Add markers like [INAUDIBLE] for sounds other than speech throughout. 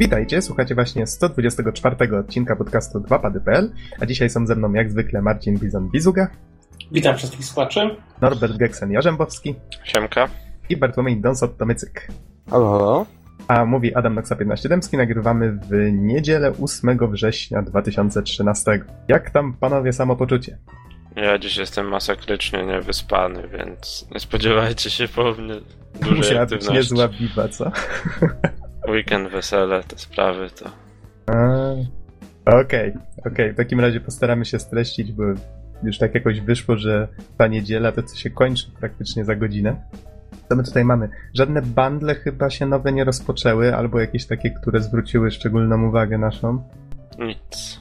Witajcie, słuchacie właśnie 124 odcinka podcastu 2pady.pl, a dzisiaj są ze mną jak zwykle Marcin Bizon-Bizuga. Witam wszystkich słuchaczy. Norbert Geksen-Jarzębowski. Siemka. I Bartłomiej Donsot-Tomycyk. Halo, halo. A mówi Adam Noxa 15 Dębski, nagrywamy w niedzielę 8 września 2013. Jak tam panowie samopoczucie? Ja dziś jestem masakrycznie niewyspany, więc nie spodziewajcie się po mnie dużej Musiała być aktywności. niezła biba, co? [LAUGHS] Weekend, wesele, te sprawy to... Okej, okej, w takim razie postaramy się streścić, bo już tak jakoś wyszło, że ta niedziela to co się kończy praktycznie za godzinę. Co my tutaj mamy? Żadne bundle chyba się nowe nie rozpoczęły, albo jakieś takie, które zwróciły szczególną uwagę naszą. Nic.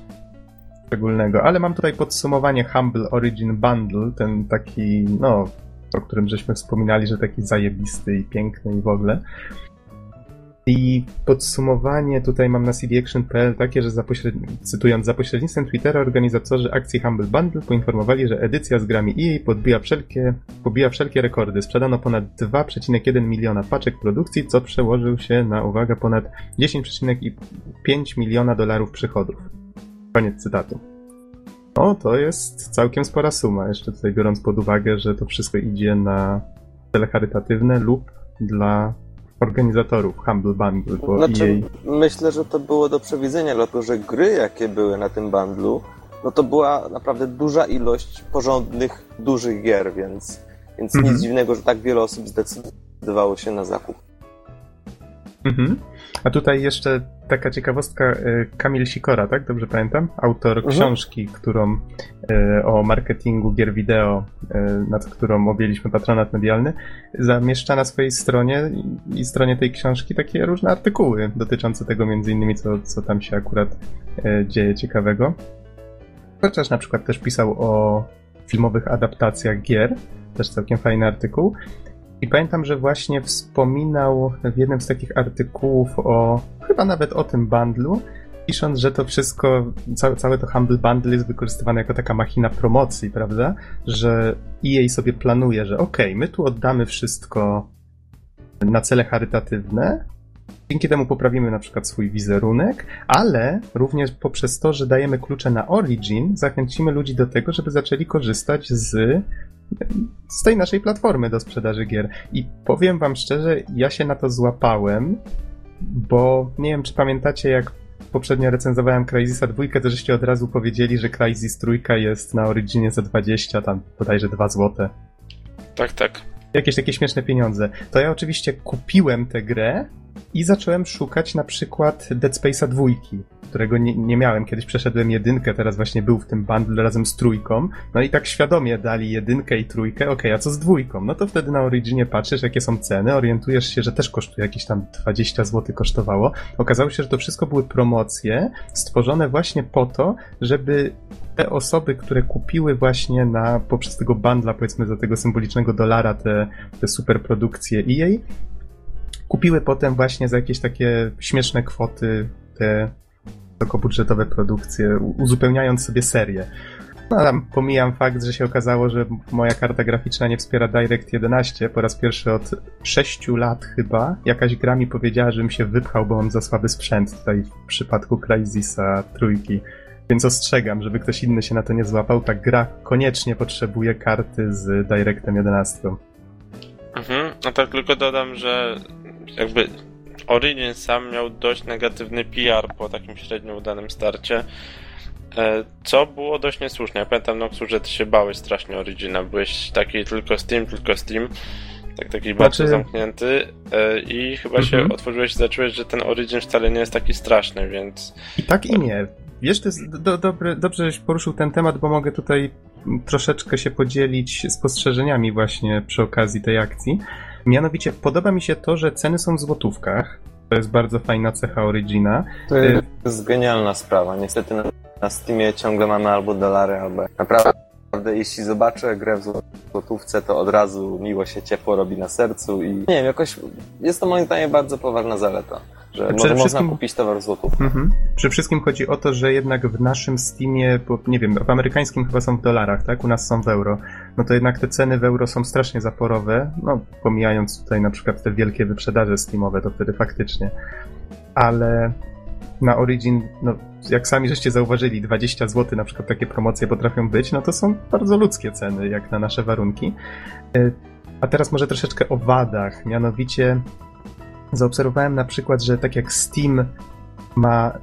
Szczególnego, ale mam tutaj podsumowanie Humble Origin Bundle, ten taki, no, o którym żeśmy wspominali, że taki zajebisty i piękny i w ogóle. I podsumowanie tutaj mam na cdaction.pl takie, że za pośredni- cytując, za pośrednictwem Twittera organizatorzy akcji Humble Bundle poinformowali, że edycja z grami EA podbija wszelkie, pobija wszelkie rekordy. Sprzedano ponad 2,1 miliona paczek produkcji, co przełożył się na, uwaga, ponad 10,5 miliona dolarów przychodów. Koniec cytatu. No, to jest całkiem spora suma, jeszcze tutaj biorąc pod uwagę, że to wszystko idzie na cele charytatywne lub dla organizatorów Humble Bundle, bo Znaczy, myślę, że to było do przewidzenia, dlatego że gry, jakie były na tym bundlu, no to była naprawdę duża ilość porządnych, dużych gier, więc, więc Mhm. nic dziwnego, że tak wiele osób zdecydowało się na zakup. Mhm. A tutaj jeszcze taka ciekawostka, e, Kamil Sikora, tak? Dobrze pamiętam? Autor Mhm. książki, którą e, o marketingu gier wideo, e, nad którą objęliśmy patronat medialny, zamieszcza na swojej stronie i- stronie tej książki takie różne artykuły dotyczące tego między innymi, co, co tam się akurat dzieje ciekawego. Chociaż na przykład też pisał o filmowych adaptacjach gier, też całkiem fajny artykuł. I pamiętam, że właśnie wspominał w jednym z takich artykułów o, chyba nawet o tym bundlu, pisząc, że to wszystko, całe, całe to Humble Bundle jest wykorzystywane jako taka machina promocji, prawda? Że EA sobie planuje, że okej, my tu oddamy wszystko na cele charytatywne, dzięki temu poprawimy na przykład swój wizerunek, ale również poprzez to, że dajemy klucze na Origin, zachęcimy ludzi do tego, żeby zaczęli korzystać z z tej naszej platformy do sprzedaży gier. I powiem wam szczerze, ja się na to złapałem, bo nie wiem, czy pamiętacie, jak poprzednio recenzowałem Crysisa 2, to żeście od razu powiedzieli, że Crysis 3 jest na Originie za 20, tam bodajże 2 złote. Tak, tak. Jakieś takie śmieszne pieniądze. To ja oczywiście kupiłem tę grę i zacząłem szukać na przykład Dead Space'a dwójki, którego nie, nie miałem. Kiedyś przeszedłem jedynkę, teraz właśnie był w tym bundle razem z trójką. No i tak świadomie dali jedynkę i trójkę. Okej, a co z dwójką? No to wtedy na Originie patrzysz, jakie są ceny, orientujesz się, że też kosztuje jakieś tam 20 zł kosztowało. Okazało się, że to wszystko były promocje stworzone właśnie po to, żeby te osoby, które kupiły właśnie na, poprzez tego bundla, powiedzmy za tego symbolicznego dolara te, te super produkcje EA, kupiły potem właśnie za jakieś takie śmieszne kwoty te wysokobudżetowe produkcje, uzupełniając sobie serię. No tam pomijam fakt, że się okazało, że moja karta graficzna nie wspiera Direct 11. Po raz pierwszy od 6 lat chyba jakaś gra mi powiedziała, żebym się wypchał, bo mam za słaby sprzęt tutaj w przypadku Crysisa trójki. Więc ostrzegam, żeby ktoś inny się na to nie złapał, ta gra koniecznie potrzebuje karty z Directem 11. Mhm. No tak tylko dodam, że jakby Origin sam miał dość negatywny PR po takim średnio udanym starcie. e, Co było dość niesłuszne. Ja pamiętam, Noxu, że ty się bałeś strasznie Origina. Byłeś taki tylko Steam, tylko Steam. Tak, taki bardzo Znaczy- zamknięty. e, I chyba się Mhm. otworzyłeś i zacząłeś, że ten Origin wcale nie jest taki straszny, więc I tak i nie. Wiesz, to jest do, dobry, dobrze, żeś poruszył ten temat, bo mogę tutaj troszeczkę się podzielić spostrzeżeniami właśnie przy okazji tej akcji. Mianowicie podoba mi się to, że ceny są w złotówkach. To jest bardzo fajna cecha Origina. To jest genialna sprawa. Niestety na, na Steamie ciągle mamy albo dolary, albo naprawdę, jeśli zobaczę grę w złotówce, to od razu miło się ciepło robi na sercu i nie wiem, jakoś jest to moim zdaniem bardzo poważna zaleta, że Przede może wszystkim- można kupić towar w złotówce. Mhm. Przy wszystkim chodzi o to, że jednak w naszym Steamie, bo nie wiem, w amerykańskim chyba są w dolarach, tak? U nas są w euro. No to jednak te ceny w euro są strasznie zaporowe. No, pomijając tutaj na przykład te wielkie wyprzedaże Steamowe, to wtedy faktycznie. ale na Origin, no, jak sami żeście zauważyli, 20 zł na przykład takie promocje potrafią być, no to są bardzo ludzkie ceny, jak na nasze warunki. E, a teraz może troszeczkę o wadach, mianowicie zaobserwowałem na przykład, że tak jak Steam ma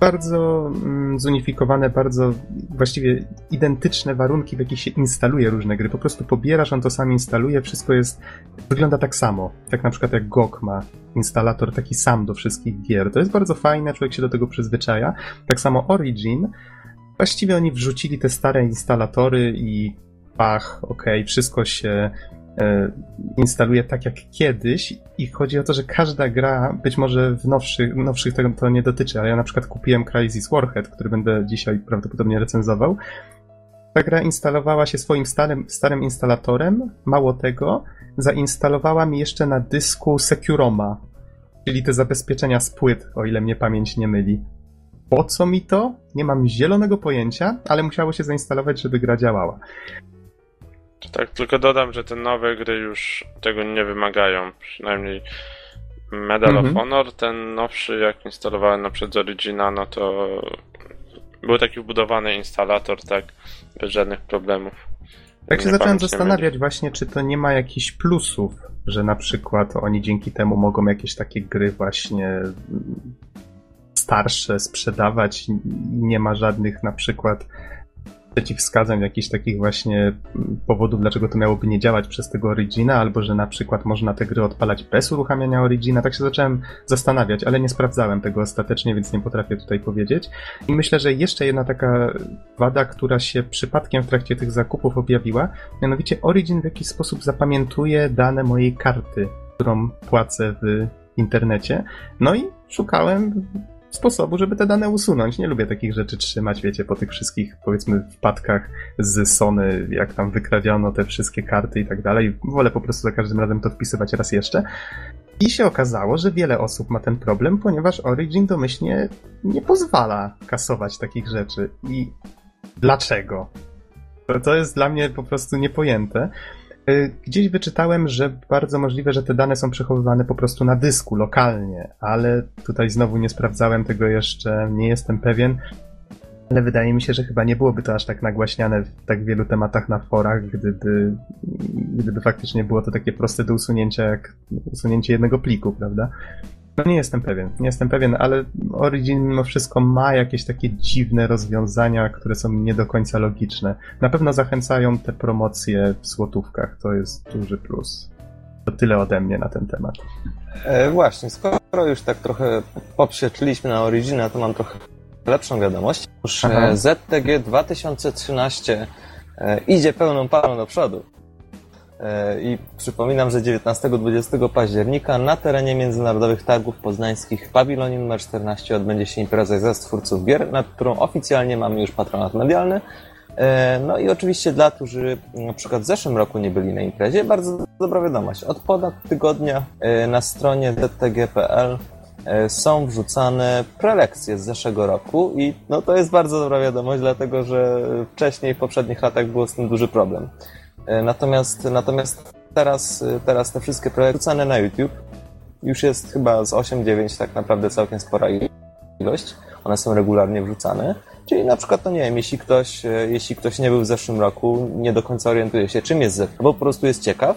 bardzo mm, zunifikowane, bardzo właściwie identyczne warunki, w jakich się instaluje różne gry. Po prostu pobierasz, on to sam instaluje, wszystko jest, wygląda tak samo. Tak na przykład jak GOG ma instalator taki sam do wszystkich gier. To jest bardzo fajne, człowiek się do tego przyzwyczaja. Tak samo Origin. Właściwie oni wrzucili te stare instalatory i pach, ok, wszystko się instaluje tak jak kiedyś i chodzi o to, że każda gra, być może w nowszych, nowszych tego to nie dotyczy, ale ja na przykład kupiłem Crysis Warhead, który będę dzisiaj prawdopodobnie recenzował. Ta gra instalowała się swoim starym, starym instalatorem, mało tego, zainstalowała mi jeszcze na dysku Securoma, czyli te zabezpieczenia z płyt, o ile mnie pamięć nie myli. Po co mi to? Nie mam zielonego pojęcia, ale musiało się zainstalować, żeby gra działała. Tak, tylko dodam, że te nowe gry już tego nie wymagają. Przynajmniej Medal mhm. of Honor, ten nowszy, jak instalowałem na przed Origina, no to był taki wbudowany instalator, tak, bez żadnych problemów. Tak się zacząłem zastanawiać właśnie, czy to nie ma jakichś plusów, że na przykład oni dzięki temu mogą jakieś takie gry właśnie starsze sprzedawać. Nie ma żadnych na przykład przeciwwskazań, jakichś takich właśnie mm, powodów, dlaczego to miałoby nie działać przez tego Origina, albo że na przykład można te gry odpalać bez uruchamiania Origina. Tak się zacząłem zastanawiać, ale nie sprawdzałem tego ostatecznie, więc nie potrafię tutaj powiedzieć. I myślę, że jeszcze jedna taka wada, która się przypadkiem w trakcie tych zakupów objawiła, mianowicie Origin w jakiś sposób zapamiętuje dane mojej karty, którą płacę w internecie. No i szukałem sposobu, żeby te dane usunąć. Nie lubię takich rzeczy trzymać, wiecie, po tych wszystkich, powiedzmy, wpadkach z Sony, jak tam wykradziono te wszystkie karty i tak dalej. Wolę po prostu za każdym razem to wpisywać raz jeszcze. I się okazało, że wiele osób ma ten problem, ponieważ Origin domyślnie nie pozwala kasować takich rzeczy. I dlaczego? To, to jest dla mnie po prostu niepojęte. Y, gdzieś wyczytałem, że bardzo możliwe, że te dane są przechowywane po prostu na dysku lokalnie, ale tutaj znowu nie sprawdzałem tego jeszcze, nie jestem pewien. Ale wydaje mi się, że chyba nie byłoby to aż tak nagłaśniane w tak wielu tematach na forach, gdyby, gdyby faktycznie było to takie proste do usunięcia, jak usunięcie jednego pliku, prawda? No nie jestem pewien, nie jestem pewien, ale Origin mimo wszystko ma jakieś takie dziwne rozwiązania, które są nie do końca logiczne. Na pewno zachęcają te promocje w złotówkach, to jest duży plus. To tyle ode mnie na ten temat. E, właśnie, skoro już tak trochę poprzeczyliśmy na Origina, to mam trochę lepszą wiadomość. Już e, Aha. ZTG 2013 e, idzie pełną parą do przodu. E, I przypominam, że 19-20 października na terenie Międzynarodowych Targów Poznańskich w pawilonie nr 14 odbędzie się impreza ze twórców gier, nad którą oficjalnie mamy już patronat medialny. E, no i oczywiście dla którzy na przykład w zeszłym roku nie byli na imprezie, bardzo dobra wiadomość. Od ponad tygodnia e, na stronie ztg.pl są wrzucane prelekcje z zeszłego roku i no to jest bardzo dobra wiadomość, dlatego że wcześniej w poprzednich latach było z tym duży problem. E, natomiast, natomiast teraz, teraz te wszystkie projekty wrzucane na YouTube już jest chyba z 8-9 tak naprawdę całkiem spora ilość. One są regularnie wrzucane. Czyli na przykład, to nie wiem, jeśli ktoś, e, jeśli ktoś nie był w zeszłym roku, nie do końca orientuje się, czym jest Z, bo po prostu jest ciekaw,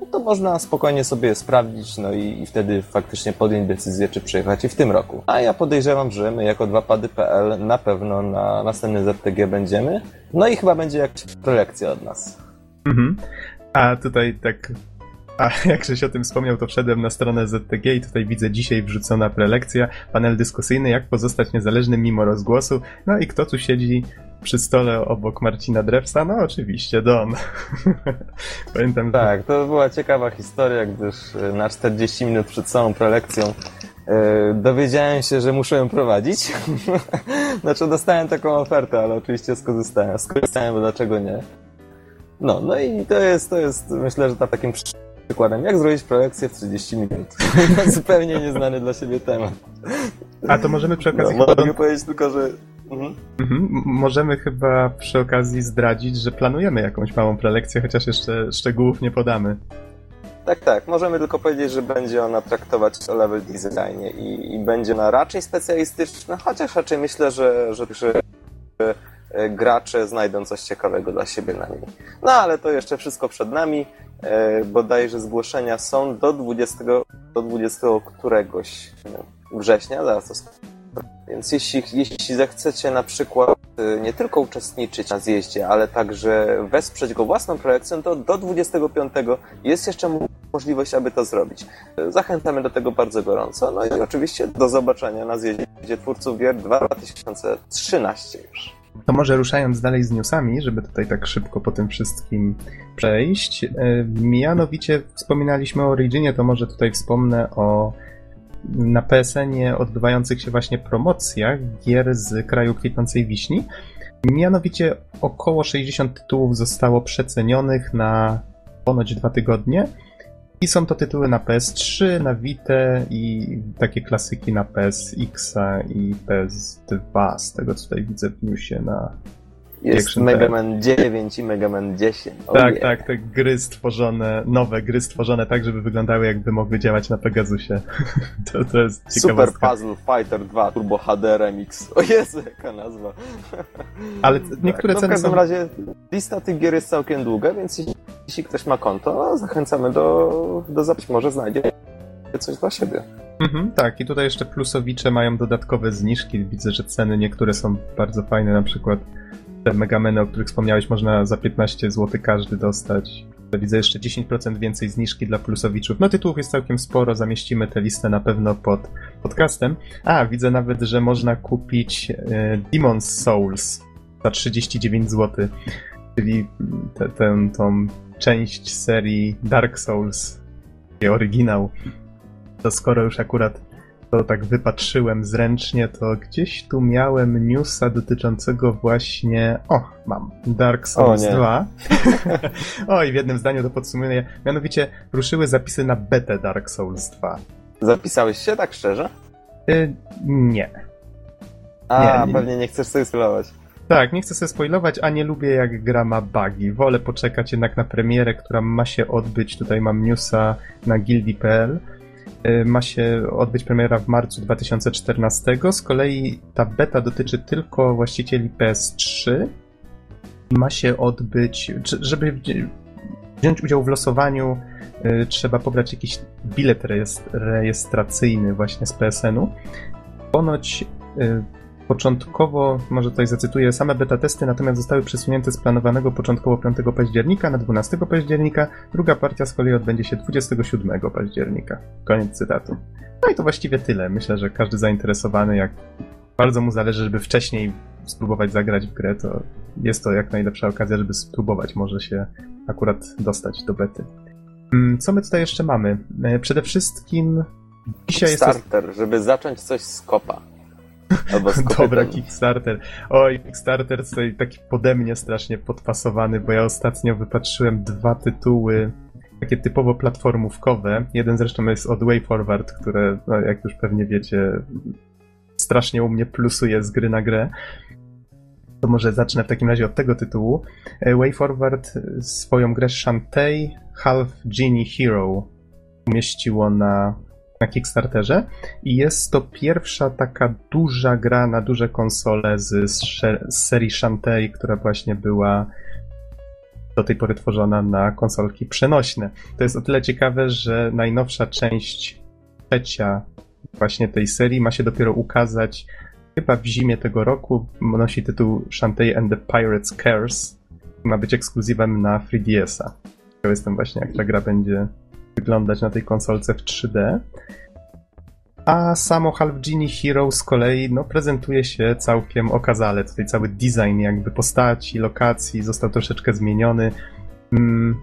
no to można spokojnie sobie sprawdzić, no i, i wtedy faktycznie podjąć decyzję, czy przyjechać i w tym roku. A ja podejrzewam, że my jako 2pady.pl na pewno na następny ZTG będziemy. No i chyba będzie jakaś prelekcja od nas. Mhm. A tutaj tak. A [LAUGHS] jak żeś o tym wspomniał, to wszedłem na stronę ZTG i tutaj widzę dzisiaj wrzucona prelekcja, panel dyskusyjny, jak pozostać niezależnym mimo rozgłosu. No i kto tu siedzi przy stole obok Marcina Drewsa? No oczywiście, Don. [LAUGHS] Pamiętam. Tak, to była ciekawa historia, gdyż e, na 40 minut przed całą prelekcją e, dowiedziałem się, że muszę ją prowadzić. [LAUGHS] znaczy dostałem taką ofertę, ale oczywiście skorzystałem. Skorzystałem, bo dlaczego nie? No, no i to jest, to jest myślę, że takim przykładem, jak zrobić projekcję w 30 minut. [LAUGHS] Zupełnie nieznany dla siebie temat. A to możemy przy okazji... No, mogę powiedzieć tylko, że... Mhm. Mhm. Możemy chyba przy okazji zdradzić, że planujemy jakąś małą prelekcję, chociaż jeszcze szczegółów nie podamy. Tak, tak. Możemy tylko powiedzieć, że będzie ona traktować o level designie i, i będzie ona raczej specjalistyczna, chociaż raczej myślę, że, że, że gracze znajdą coś ciekawego dla siebie na niej. No ale to jeszcze wszystko przed nami. E, bodajże zgłoszenia są do 20, do 20 któregoś września, zaraz to więc jeśli, jeśli zechcecie na przykład y, nie tylko uczestniczyć na zjeździe, ale także wesprzeć go własną projekcją, to do 25 jest jeszcze możliwość, aby to zrobić. Zachęcamy do tego bardzo gorąco. No i oczywiście do zobaczenia na zjeździe twórców gier 2013 już. To może ruszając dalej z newsami, żeby tutaj tak szybko po tym wszystkim przejść. Y, mianowicie wspominaliśmy o Originie, to może tutaj wspomnę o na PSN-ie odbywających się właśnie promocjach gier z kraju kwitnącej wiśni. Mianowicie około 60 tytułów zostało przecenionych na ponoć dwa tygodnie. I są to tytuły na PS3, na Vita i takie klasyki na PSX i PS2, z tego co tutaj widzę w newsie na jest Mega Man 9 i Mega Man 10. Oh tak, yeah. tak, te gry stworzone, nowe gry stworzone tak, żeby wyglądały jakby mogły działać na Pegasusie. [LAUGHS] to, to jest ciekawostka. Super Puzzle Fighter 2 Turbo HD Remix. [LAUGHS] O Jezu, jaka nazwa. [LAUGHS] Ale niektóre tak, no, ceny W każdym są... razie lista tych gier jest całkiem długa, więc jeśli ktoś ma konto, zachęcamy do, do zapisu. Może znajdzie coś dla siebie. Mhm, tak, i tutaj jeszcze plusowicze mają dodatkowe zniżki. Widzę, że ceny niektóre są bardzo fajne, na przykład te megameny, o których wspomniałeś, można za 15 zł każdy dostać. Widzę jeszcze 10% więcej zniżki dla plusowiczów. No tytułów jest całkiem sporo, zamieścimy tę listę na pewno pod podcastem. A, widzę nawet, że można kupić e, Demon's Souls za 39 zł, czyli tę, tę, tą część serii Dark Souls, oryginał. To skoro już akurat to tak wypatrzyłem zręcznie, to gdzieś tu miałem newsa dotyczącego właśnie. O, mam. Dark Souls [LAUGHS] o, 2. Oj, w jednym zdaniu to podsumuję. Mianowicie ruszyły zapisy na betę Dark Souls 2. Zapisałeś się tak szczerze? Y nie. A, nie, pewnie nie chcesz sobie spoilować. Tak, nie chcę sobie spoilować, a nie lubię jak gra ma bugi. Wolę poczekać jednak na premierę, która ma się odbyć. Tutaj mam newsa na gildi.pl Y, ma się odbyć premiera w marcu 2014. Z kolei ta beta dotyczy tylko właścicieli PS3. Ma się odbyć, żeby wziąć udział w losowaniu, y, trzeba pobrać jakiś bilet rejestracyjny właśnie z PSN-u. Ponoć y, Początkowo, może tutaj zacytuję, same beta testy natomiast zostały przesunięte z planowanego początkowo 5 października na 12 października. Druga partia z kolei odbędzie się 27 października. Koniec cytatu. No i to właściwie tyle. Myślę, że każdy zainteresowany, jak bardzo mu zależy, żeby wcześniej spróbować zagrać w grę, to jest to jak najlepsza okazja, żeby spróbować może się akurat dostać do bety. Mm, co my tutaj jeszcze mamy? E, przede wszystkim dzisiaj jest. Starter, żeby zacząć coś z kopa. Albo [LAUGHS] Dobra, Kickstarter. Oj, Kickstarter tutaj taki pode mnie strasznie podpasowany, bo ja ostatnio wypatrzyłem dwa tytuły takie typowo platformówkowe. Jeden zresztą jest od WayForward, które, no, jak już pewnie wiecie, strasznie u mnie plusuje z gry na grę. To może zacznę w takim razie od tego tytułu. E, WayForward swoją grę Shantae Half Genie Hero umieściło na na Kickstarterze i jest to pierwsza taka duża gra na duże konsole z, z serii Shantae, która właśnie była do tej pory tworzona na konsolki przenośne. To jest o tyle ciekawe, że najnowsza część trzecia właśnie tej serii ma się dopiero ukazać chyba w zimie tego roku. Nosi tytuł Shantae and the Pirates Curse. Ma być ekskluzywem na 3DS-a. Ciekaw jestem właśnie, jak ta gra będzie wyglądać na tej konsolce w 3D. A samo Half Genie Hero z kolei no, prezentuje się całkiem okazale. Tutaj cały design jakby postaci, lokacji został troszeczkę zmieniony. Mm,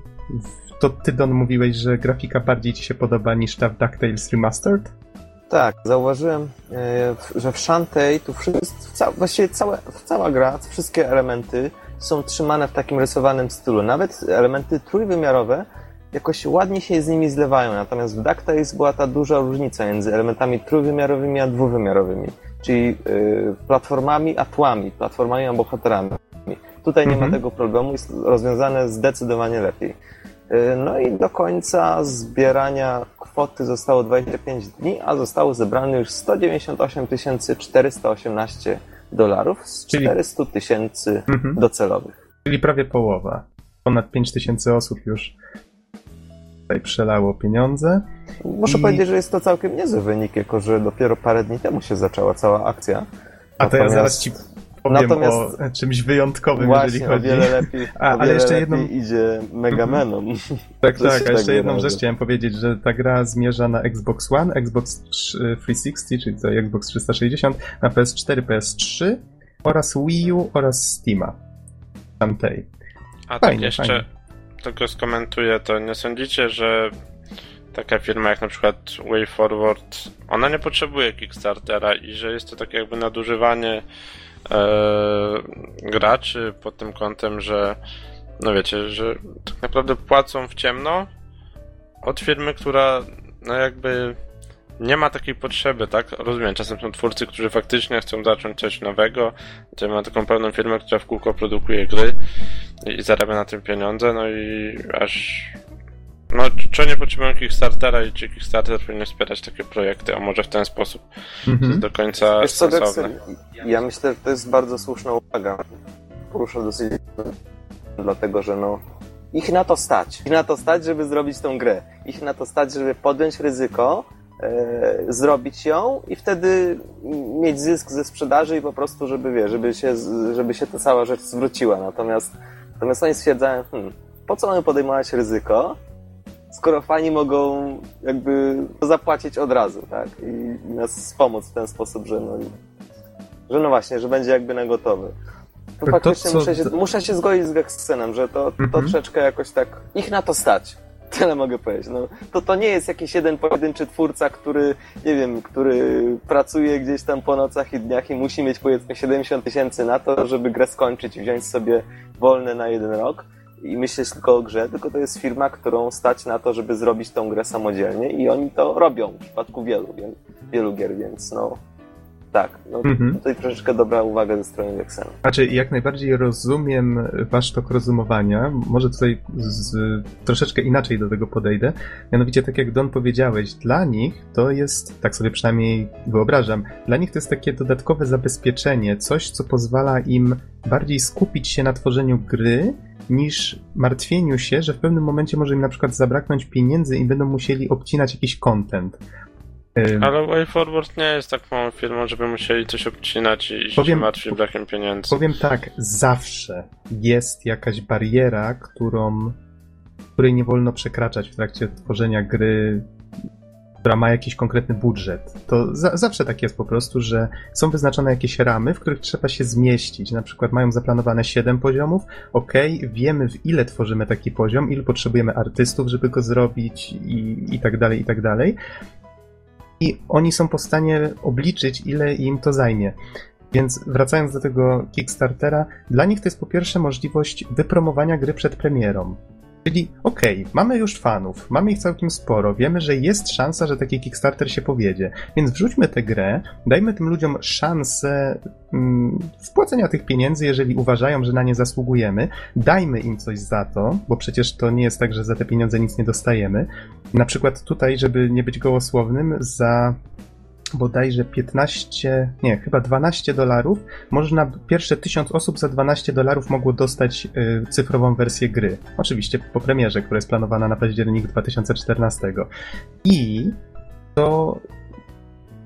to ty, Don, mówiłeś, że grafika bardziej ci się podoba niż ta w DuckTales Remastered? Tak, zauważyłem, e, że w Shantae tu wszystko, właściwie całe, cała gra, wszystkie elementy są trzymane w takim rysowanym stylu. Nawet elementy trójwymiarowe jakoś ładnie się z nimi zlewają, natomiast w DuckTales była ta duża różnica między elementami trójwymiarowymi a dwuwymiarowymi, czyli yy, platformami a tłami, platformami a bohaterami. Tutaj nie ma mhm. tego problemu, jest rozwiązane zdecydowanie lepiej. Y, No i do końca zbierania kwoty zostało 25 dni, a zostało zebrane już 198 418 dolarów z Czyli- 400 tysięcy Mhm. docelowych. Czyli prawie połowa. Ponad 5000 osób już tutaj przelało pieniądze. Muszę I- powiedzieć, że jest to całkiem niezły wynik, jako że dopiero parę dni temu się zaczęła cała akcja. A to ja Natomiast- zaraz ci powiem Natomiast- o czymś wyjątkowym, Właśnie, jeżeli o chodzi. wiele lepiej, A, o ale wiele jeszcze lepiej jedną- idzie Megamenom. [LAUGHS] Tak, Coś tak, a jeszcze jedną razu. rzecz chciałem powiedzieć, że ta gra zmierza na Xbox One, Xbox 3- 360, czyli to Xbox 360, na PS4, PS3 oraz Wii U oraz Steama. Tamtej. A Fajnie, tak jeszcze fajnie. Tylko skomentuję, to nie sądzicie, że taka firma jak na przykład WayForward, ona nie potrzebuje Kickstartera i że jest to tak jakby nadużywanie e, graczy pod tym kątem, że no wiecie, że tak naprawdę płacą w ciemno od firmy, która no jakby nie ma takiej potrzeby, tak? Rozumiem, czasem są twórcy, którzy faktycznie chcą zacząć coś nowego, to ma taką pełną firmę, która w kółko produkuje gry i zarabia na tym pieniądze, no i aż. No, czy nie potrzebują Kickstartera i czy Kickstarter powinien wspierać takie projekty, a może w ten sposób to jest Mhm. do końca Wiesz co, sensowne. Ja myślę, że to jest bardzo słuszna uwaga. Poruszę dosyć dlatego, że no ich na to stać. Ich na to stać, żeby zrobić tą grę. Ich na to stać, żeby podjąć ryzyko, zrobić ją i wtedy mieć zysk ze sprzedaży i po prostu, żeby wie, żeby się, żeby się ta cała rzecz zwróciła. Natomiast, natomiast oni stwierdzają, hmm, po co mamy podejmować ryzyko, skoro fani mogą jakby zapłacić od razu, tak? I, i nas wspomóc w ten sposób, że no, że no właśnie, że będzie jakby na gotowy. To To faktycznie co- muszę, się, muszę się zgodzić z Gexenem, że to, to Mhm. troszeczkę jakoś tak ich na to stać. Tyle mogę powiedzieć. No, to, to nie jest jakiś jeden pojedynczy twórca, który, nie wiem, który pracuje gdzieś tam po nocach i dniach i musi mieć powiedzmy 70 tysięcy na to, żeby grę skończyć i wziąć sobie wolne na jeden rok i myśleć tylko o grze, tylko to jest firma, którą stać na to, żeby zrobić tą grę samodzielnie i oni to robią w przypadku wielu, wielu, gier, więc no tak, no Mhm. tutaj troszeczkę dobra uwaga ze strony Lexena. Znaczy, jak najbardziej rozumiem wasz tok rozumowania. Może tutaj z, troszeczkę inaczej do tego podejdę. Mianowicie, tak jak Don powiedziałeś, dla nich to jest, tak sobie przynajmniej wyobrażam, dla nich to jest takie dodatkowe zabezpieczenie, coś, co pozwala im bardziej skupić się na tworzeniu gry, niż martwieniu się, że w pewnym momencie może im na przykład zabraknąć pieniędzy i będą musieli obcinać jakiś content. Ale WayForward nie jest tak małą firmą, żeby musieli coś obcinać i się Powiem- martwić brakiem pieniędzy. Powiem tak, zawsze jest jakaś bariera, którą, której nie wolno przekraczać w trakcie tworzenia gry, która ma jakiś konkretny budżet. To za, zawsze tak jest po prostu, że są wyznaczone jakieś ramy, w których trzeba się zmieścić. Na przykład mają zaplanowane 7 poziomów, ok, wiemy w ile tworzymy taki poziom, ilu potrzebujemy artystów, żeby go zrobić i, i tak dalej, i tak dalej. I oni są po stanie obliczyć, ile im to zajmie. Więc wracając do tego Kickstartera, dla nich to jest po pierwsze możliwość wypromowania gry przed premierą. Czyli okej, mamy już fanów, mamy ich całkiem sporo, wiemy, że jest szansa, że taki Kickstarter się powiedzie, więc wrzućmy tę grę, dajmy tym ludziom szansę mm, wpłacenia tych pieniędzy, jeżeli uważają, że na nie zasługujemy, dajmy im coś za to, bo przecież to nie jest tak, że za te pieniądze nic nie dostajemy. Na przykład tutaj, żeby nie być gołosłownym, za bodajże 15, nie, chyba 12 dolarów, można, pierwsze 1000 osób za 12 dolarów mogło dostać y, cyfrową wersję gry. Oczywiście po premierze, która jest planowana na październik 2014. I to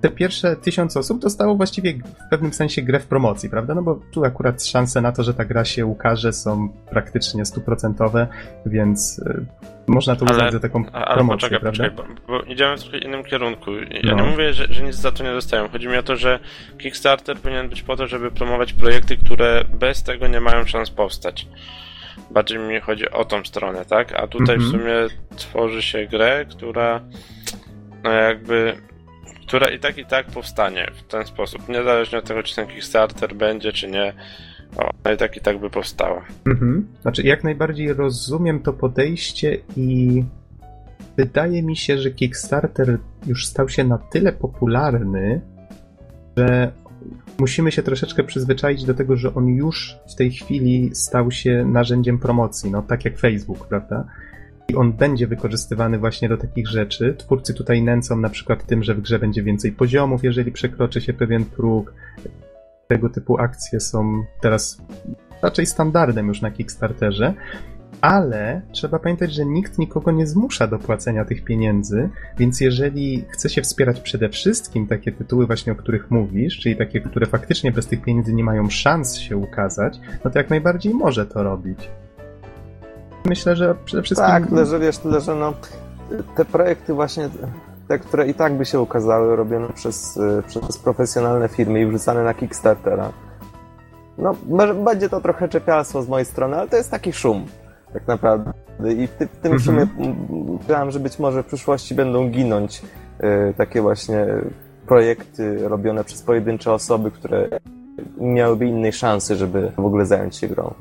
te pierwsze 1000 osób dostało właściwie w pewnym sensie grę w promocji, prawda? No bo tu akurat szanse na to, że ta gra się ukaże są praktycznie stuprocentowe, więc y, można to Ale- uznać za taką ale promocję, poczekaj, prawda? poczekaj, bo, bo idziemy w trochę innym kierunku. Ja No. nie mówię, że, że nic za to nie dostają. Chodzi mi o to, że Kickstarter powinien być po to, żeby promować projekty, które bez tego nie mają szans powstać. Bardziej mi chodzi o tą stronę, tak? A tutaj w Mhm. sumie tworzy się grę, która no jakby która i tak i tak powstanie w ten sposób. Niezależnie od tego, czy ten Kickstarter będzie, czy nie. Ona i tak i tak by powstała. Mhm. Znaczy, jak najbardziej rozumiem to podejście i wydaje mi się, że Kickstarter już stał się na tyle popularny, że musimy się troszeczkę przyzwyczaić do tego, że on już w tej chwili stał się narzędziem promocji, no tak jak Facebook, prawda? I on będzie wykorzystywany właśnie do takich rzeczy. Twórcy tutaj nęcą na przykład tym, że w grze będzie więcej poziomów, jeżeli przekroczy się pewien próg. Tego typu akcje są teraz raczej standardem już na Kickstarterze. Ale trzeba pamiętać, że nikt nikogo nie zmusza do płacenia tych pieniędzy, więc jeżeli chce się wspierać przede wszystkim takie tytuły właśnie, o których mówisz, czyli takie, które faktycznie bez tych pieniędzy nie mają szans się ukazać, no to jak najbardziej może to robić. Myślę, że przede wszystkim... Tak, tyle, że wiesz, tyle, że no, te projekty właśnie, te, które i tak by się ukazały, robione przez, przez profesjonalne firmy i wrzucane na Kickstartera, no, będzie to trochę czepialstwo z mojej strony, ale to jest taki szum tak naprawdę. I w, ty, w tym mhm. myślałem, że być może w przyszłości będą ginąć y, takie właśnie projekty robione przez pojedyncze osoby, które nie miałyby innej szansy, żeby w ogóle zająć się grą.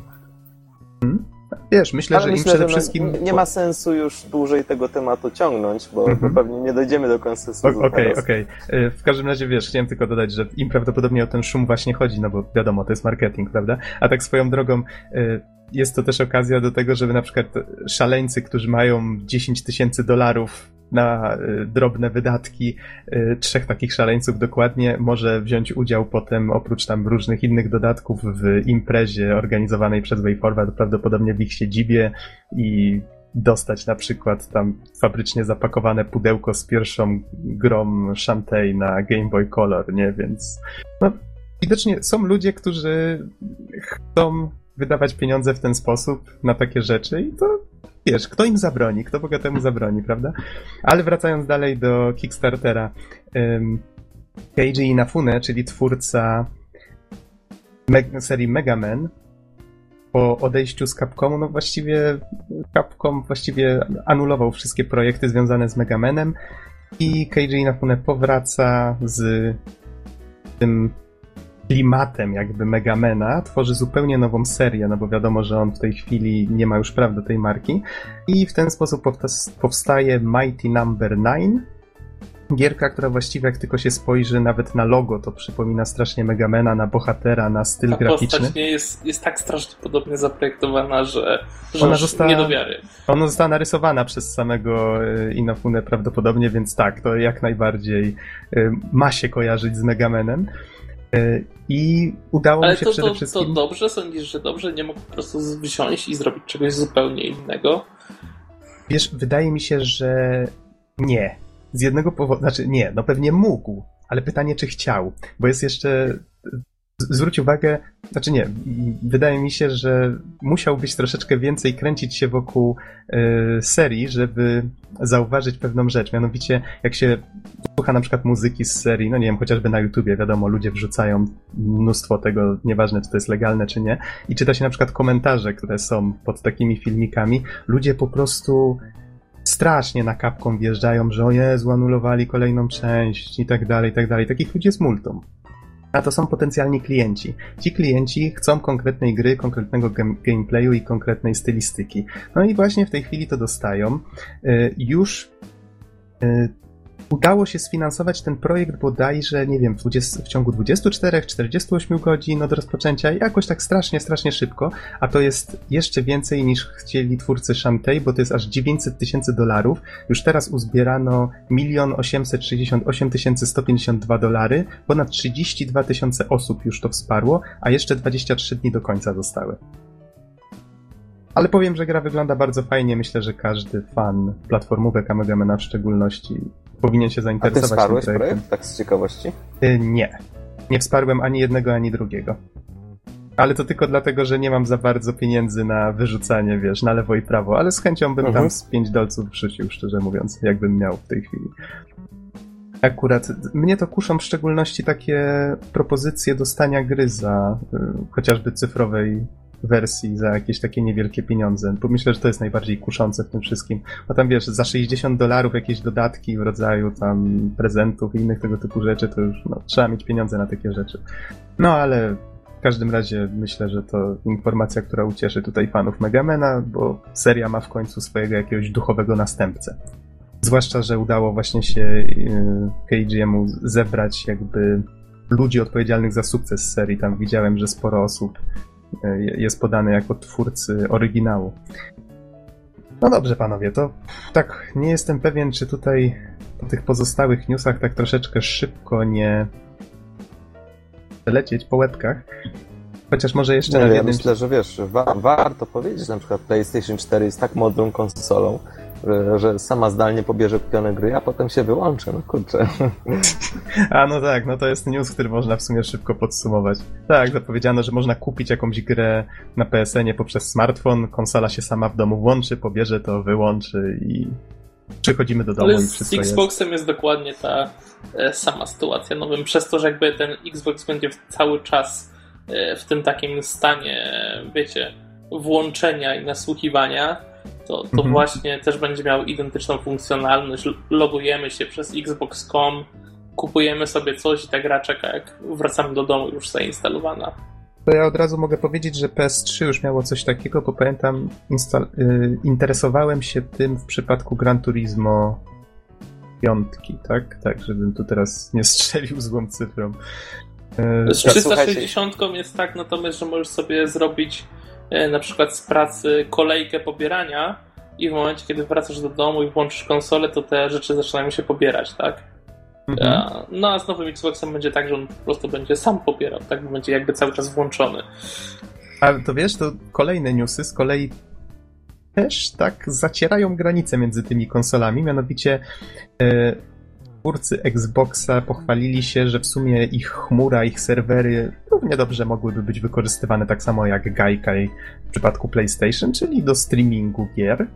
Wiesz, myślę, Ale że myślę, im przede że wszystkim. Nie ma sensu już dłużej tego tematu ciągnąć, bo mhm. pewnie nie dojdziemy do konsensusu. Okej, okej. Okay, okay. W każdym razie wiesz, chciałem tylko dodać, że im prawdopodobnie o ten szum właśnie chodzi, no bo wiadomo, to jest marketing, prawda? A tak swoją drogą. Y, jest to też okazja do tego, żeby na przykład szaleńcy, którzy mają 10 tysięcy dolarów na y, drobne wydatki, y, trzech takich szaleńców dokładnie, może wziąć udział potem, oprócz tam różnych innych dodatków, w imprezie organizowanej przez WayForward, prawdopodobnie w ich siedzibie i dostać na przykład tam fabrycznie zapakowane pudełko z pierwszą grą Shantae na Game Boy Color, nie? Więc no, widocznie są ludzie, którzy chcą wydawać pieniądze w ten sposób na takie rzeczy i to wiesz, kto im zabroni, kto bogatemu zabroni, prawda? Ale wracając dalej do Kickstartera, Keiji Inafune, czyli twórca me serii Mega Man, po odejściu z Capcomu, no właściwie Capcom właściwie anulował wszystkie projekty związane z Mega Manem i Keiji Inafune powraca z tym klimatem jakby Megamena, tworzy zupełnie nową serię, no bo wiadomo, że on w tej chwili nie ma już praw do tej marki i w ten sposób powstaje Mighty Number no. 9, gierka, która właściwie jak tylko się spojrzy nawet na logo, to przypomina strasznie Megamena, na bohatera, na styl Ta graficzny. postać nie jest, jest tak strasznie podobnie zaprojektowana, że, że ona została, nie do wiary. Ona została narysowana przez samego e, Inofune prawdopodobnie, więc tak, to jak najbardziej e, ma się kojarzyć z Megamenem. I udało Ale mi się to, przede to, wszystkim. to dobrze, sądzisz, że dobrze nie mógł po prostu wziąć i zrobić czegoś zupełnie innego? Wiesz, wydaje mi się, że nie. Z jednego powodu, znaczy nie, no pewnie mógł, ale pytanie, czy chciał, bo jest jeszcze zwróć uwagę, znaczy nie, wydaje mi się, że musiał być troszeczkę więcej kręcić się wokół y, serii, żeby zauważyć pewną rzecz. Mianowicie, jak się słucha na przykład muzyki z serii, no nie wiem, chociażby na YouTubie, wiadomo, ludzie wrzucają mnóstwo tego, nieważne czy to jest legalne, czy nie, i czyta się na przykład komentarze, które są pod takimi filmikami, ludzie po prostu strasznie na kapką wjeżdżają, że o Jezu, anulowali kolejną część i tak dalej, i tak dalej. Takich ludzi jest multum a to są potencjalni klienci. Ci klienci chcą konkretnej gry, konkretnego gameplayu i konkretnej stylistyki. No i właśnie w tej chwili to dostają. Y, już y, udało się sfinansować ten projekt bodajże, nie wiem, w, 20, w ciągu 24-48 godzin od rozpoczęcia, jakoś tak strasznie, strasznie szybko, a to jest jeszcze więcej niż chcieli twórcy Shantae, bo to jest aż 900 tysięcy dolarów. Już teraz uzbierano 1 868 152 dolary, ponad 32 tysiące osób już to wsparło, a jeszcze 23 dni do końca zostały. Ale powiem, że gra wygląda bardzo fajnie. Myślę, że każdy fan platformówek Amegamena w szczególności powinien się zainteresować A ty wsparłeś tym projekt, tak z ciekawości? Y, nie. Nie wsparłem ani jednego, ani drugiego. Ale to tylko dlatego, że nie mam za bardzo pieniędzy na wyrzucanie, wiesz, na lewo i prawo, ale z chęcią bym mhm. tam z 5 dolców wrzucił, szczerze mówiąc, jakbym miał w tej chwili. Akurat mnie to kuszą w szczególności takie propozycje dostania gry za y, chociażby cyfrowej wersji za jakieś takie niewielkie pieniądze. Bo myślę, że to jest najbardziej kuszące w tym wszystkim. Bo tam wiesz, za 60 dolarów jakieś dodatki w rodzaju tam prezentów i innych tego typu rzeczy, to już no, trzeba mieć pieniądze na takie rzeczy. No ale w każdym razie myślę, że to informacja, która ucieszy tutaj fanów Megamena, bo seria ma w końcu swojego jakiegoś duchowego następcę. Zwłaszcza, że udało właśnie się y, KGM-u zebrać jakby ludzi odpowiedzialnych za sukces serii. Tam widziałem, że sporo osób E, jest podany jako twórcy oryginału. No dobrze, panowie, to tak, nie jestem pewien, czy tutaj po tych pozostałych newsach tak troszeczkę szybko nie lecieć po łebkach. Chociaż może jeszcze nie, na ja jednym... myślę, że wiesz, wa warto powiedzieć, że na przykład PlayStation 4 jest tak modną konsolą, że, że sama zdalnie pobierze kupione gry, a potem się wyłączy, no kurczę. [LAUGHS] A no tak, no to jest news, który można w sumie szybko podsumować. Tak, zapowiedziano, że można kupić jakąś grę na PSN-ie poprzez smartfon, konsola się sama w domu włączy, pobierze to, wyłączy i przychodzimy do domu Ale i wszystko z Xboxem jest. jest dokładnie ta e, sama sytuacja nowym, przez to, że jakby ten Xbox będzie cały czas e, w tym takim stanie, wiecie, włączenia i nasłuchiwania, to, to Mhm. właśnie też będzie miał identyczną funkcjonalność. Logujemy się przez Xbox.com, kupujemy sobie coś i ta gra czeka, jak wracamy do domu już zainstalowana. To ja od razu mogę powiedzieć, że PS3 już miało coś takiego, bo pamiętam, instal- y, interesowałem się tym w przypadku Gran Turismo piątki, tak? Tak, żebym tu teraz nie strzelił złą cyfrą. Y, Z Tak, 360 jest tak natomiast, że możesz sobie zrobić e, na przykład z pracy kolejkę pobierania i w momencie, kiedy wracasz do domu i włączysz konsolę, to te rzeczy zaczynają się pobierać, tak? mhm. A, No a z nowym Xboxem będzie tak, że on po prostu będzie sam pobierał, tak? Będzie jakby cały czas włączony. Ale to wiesz, to kolejne newsy z kolei też tak zacierają granice między tymi konsolami, mianowicie e, twórcy Xboxa pochwalili się, że w sumie ich chmura, ich serwery równie dobrze mogłyby być wykorzystywane tak samo jak Gaikai w przypadku PlayStation, czyli do streamingu gier.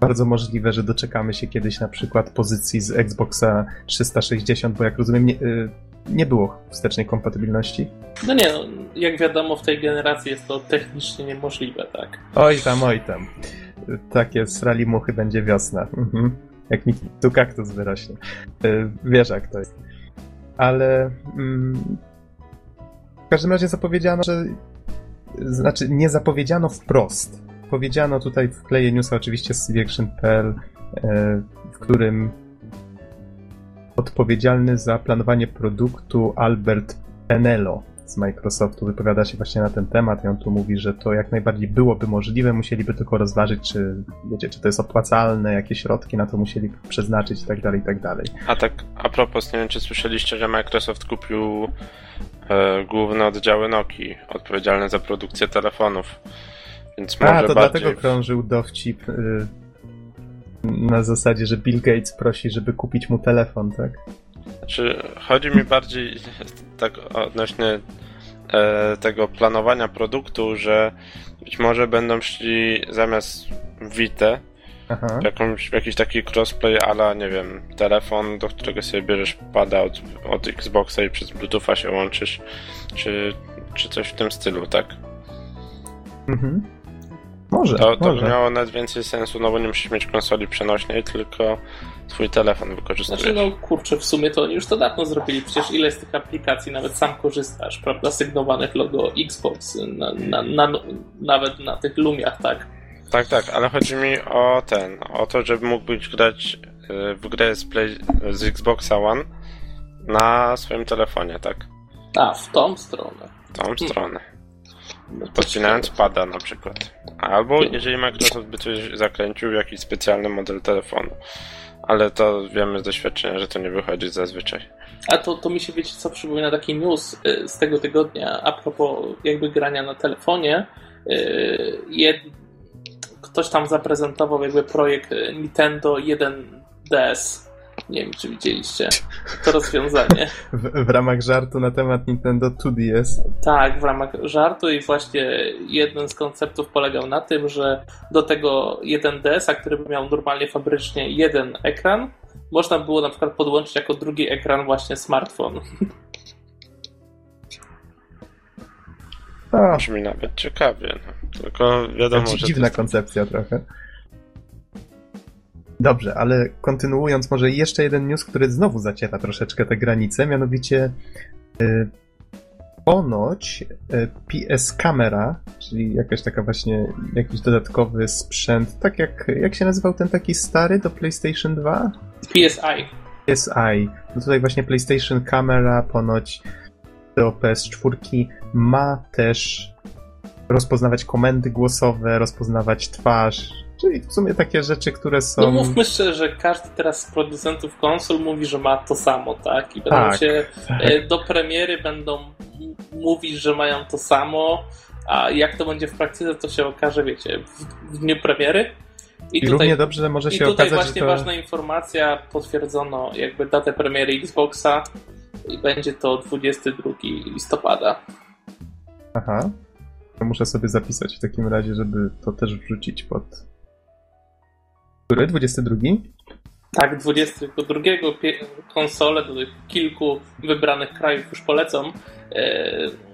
Bardzo możliwe, że doczekamy się kiedyś na przykład pozycji z Xboxa 360, bo jak rozumiem nie, y, nie było wstecznej kompatybilności. No nie, no, jak wiadomo, w tej generacji jest to technicznie niemożliwe, tak? Oj tam, oj tam. Takie srali muchy będzie wiosna. Mhm. Jak mi tu kaktus wyrośnie. Y, Wiesz jak to jest. Ale mm, w każdym razie zapowiedziano, że znaczy nie zapowiedziano wprost. Powiedziano tutaj w kleje newsa oczywiście z cvaction.pl, y, w którym odpowiedzialny za planowanie produktu Albert Penelo z Microsoftu wypowiada się właśnie na ten temat i on tu mówi, że to jak najbardziej byłoby możliwe, musieliby tylko rozważyć, czy wiecie, czy to jest opłacalne, jakie środki na to musieliby przeznaczyć i tak dalej, i tak dalej. A tak a propos, nie wiem czy słyszeliście, że Microsoft kupił e, główne oddziały Nokii odpowiedzialne za produkcję telefonów. Więc może A, to bardziej... dlatego krążył dowcip y, na zasadzie, że Bill Gates prosi, żeby kupić mu telefon, tak? Znaczy, chodzi mi bardziej tak odnośnie e, tego planowania produktu, że być może będą szli zamiast w, jakąś, jakiś taki crossplay, ale nie wiem, telefon, do którego sobie bierzesz pada od, od Xboxa i przez Bluetootha się łączysz, czy, czy coś w tym stylu, tak? Mhm. Może, To, to by miało nawet więcej sensu, no bo nie musisz mieć konsoli przenośnej, tylko twój telefon wykorzystujesz. Znaczy, no kurczę, w sumie to oni już to dawno zrobili. Przecież ile z tych aplikacji nawet sam korzystasz, prawda? Sygnowanych logo Xbox, na, na, na, nawet na tych Lumiach, tak? Tak, tak, ale chodzi mi o ten, o to, żeby mógłbyś grać y, w grę z, Play, z Xboxa One na swoim telefonie, tak? A, w tą stronę. W tą stronę. Podcinając pada na przykład. Albo jeżeli Microsoft by coś zakręcił, jakiś specjalny model telefonu. Ale to wiemy z doświadczenia, że to nie wychodzi zazwyczaj. A to, to mi się, wiecie co, przypomina taki news y, z tego tygodnia a propos jakby grania na telefonie. Y, Jed... Ktoś tam zaprezentował jakby projekt y, Nintendo 1DS. Nie wiem, czy widzieliście to rozwiązanie. [LAUGHS] W, w ramach żartu na temat Nintendo 2DS. Tak, w ramach żartu i właśnie jeden z konceptów polegał na tym, że do tego 1DS-a, który miał normalnie fabrycznie jeden ekran, można było na przykład podłączyć jako drugi ekran właśnie smartfon. O, Brzmi nawet ciekawie. No. Tylko wiadomo, Dzi- że dziwna to koncepcja trochę. Dobrze, ale kontynuując, może jeszcze jeden news, który znowu zaciera troszeczkę te granice, mianowicie y, ponoć y, PS Camera, czyli jakaś taka właśnie, jakiś dodatkowy sprzęt, tak jak, jak się nazywał ten taki stary do PlayStation 2? PSI. PSI. No tutaj właśnie PlayStation Camera ponoć do PS4 ma też rozpoznawać komendy głosowe, rozpoznawać twarz, czyli w sumie takie rzeczy, które są... No mówmy szczerze, że każdy teraz z producentów konsol mówi, że ma to samo, tak? I będą Tak, się tak. e, do premiery będą mówić, że mają to samo, a jak to będzie w praktyce, to się okaże, wiecie, w, w dniu premiery. I, I tutaj, równie dobrze może i się tutaj okazać, właśnie to... ważna informacja, potwierdzono jakby datę premiery Xboxa i będzie to 22 listopada. Aha. To muszę sobie zapisać w takim razie, żeby to też wrzucić pod... Który? 22? Tak, 22 pie- konsole do tych kilku wybranych krajów już polecą. E,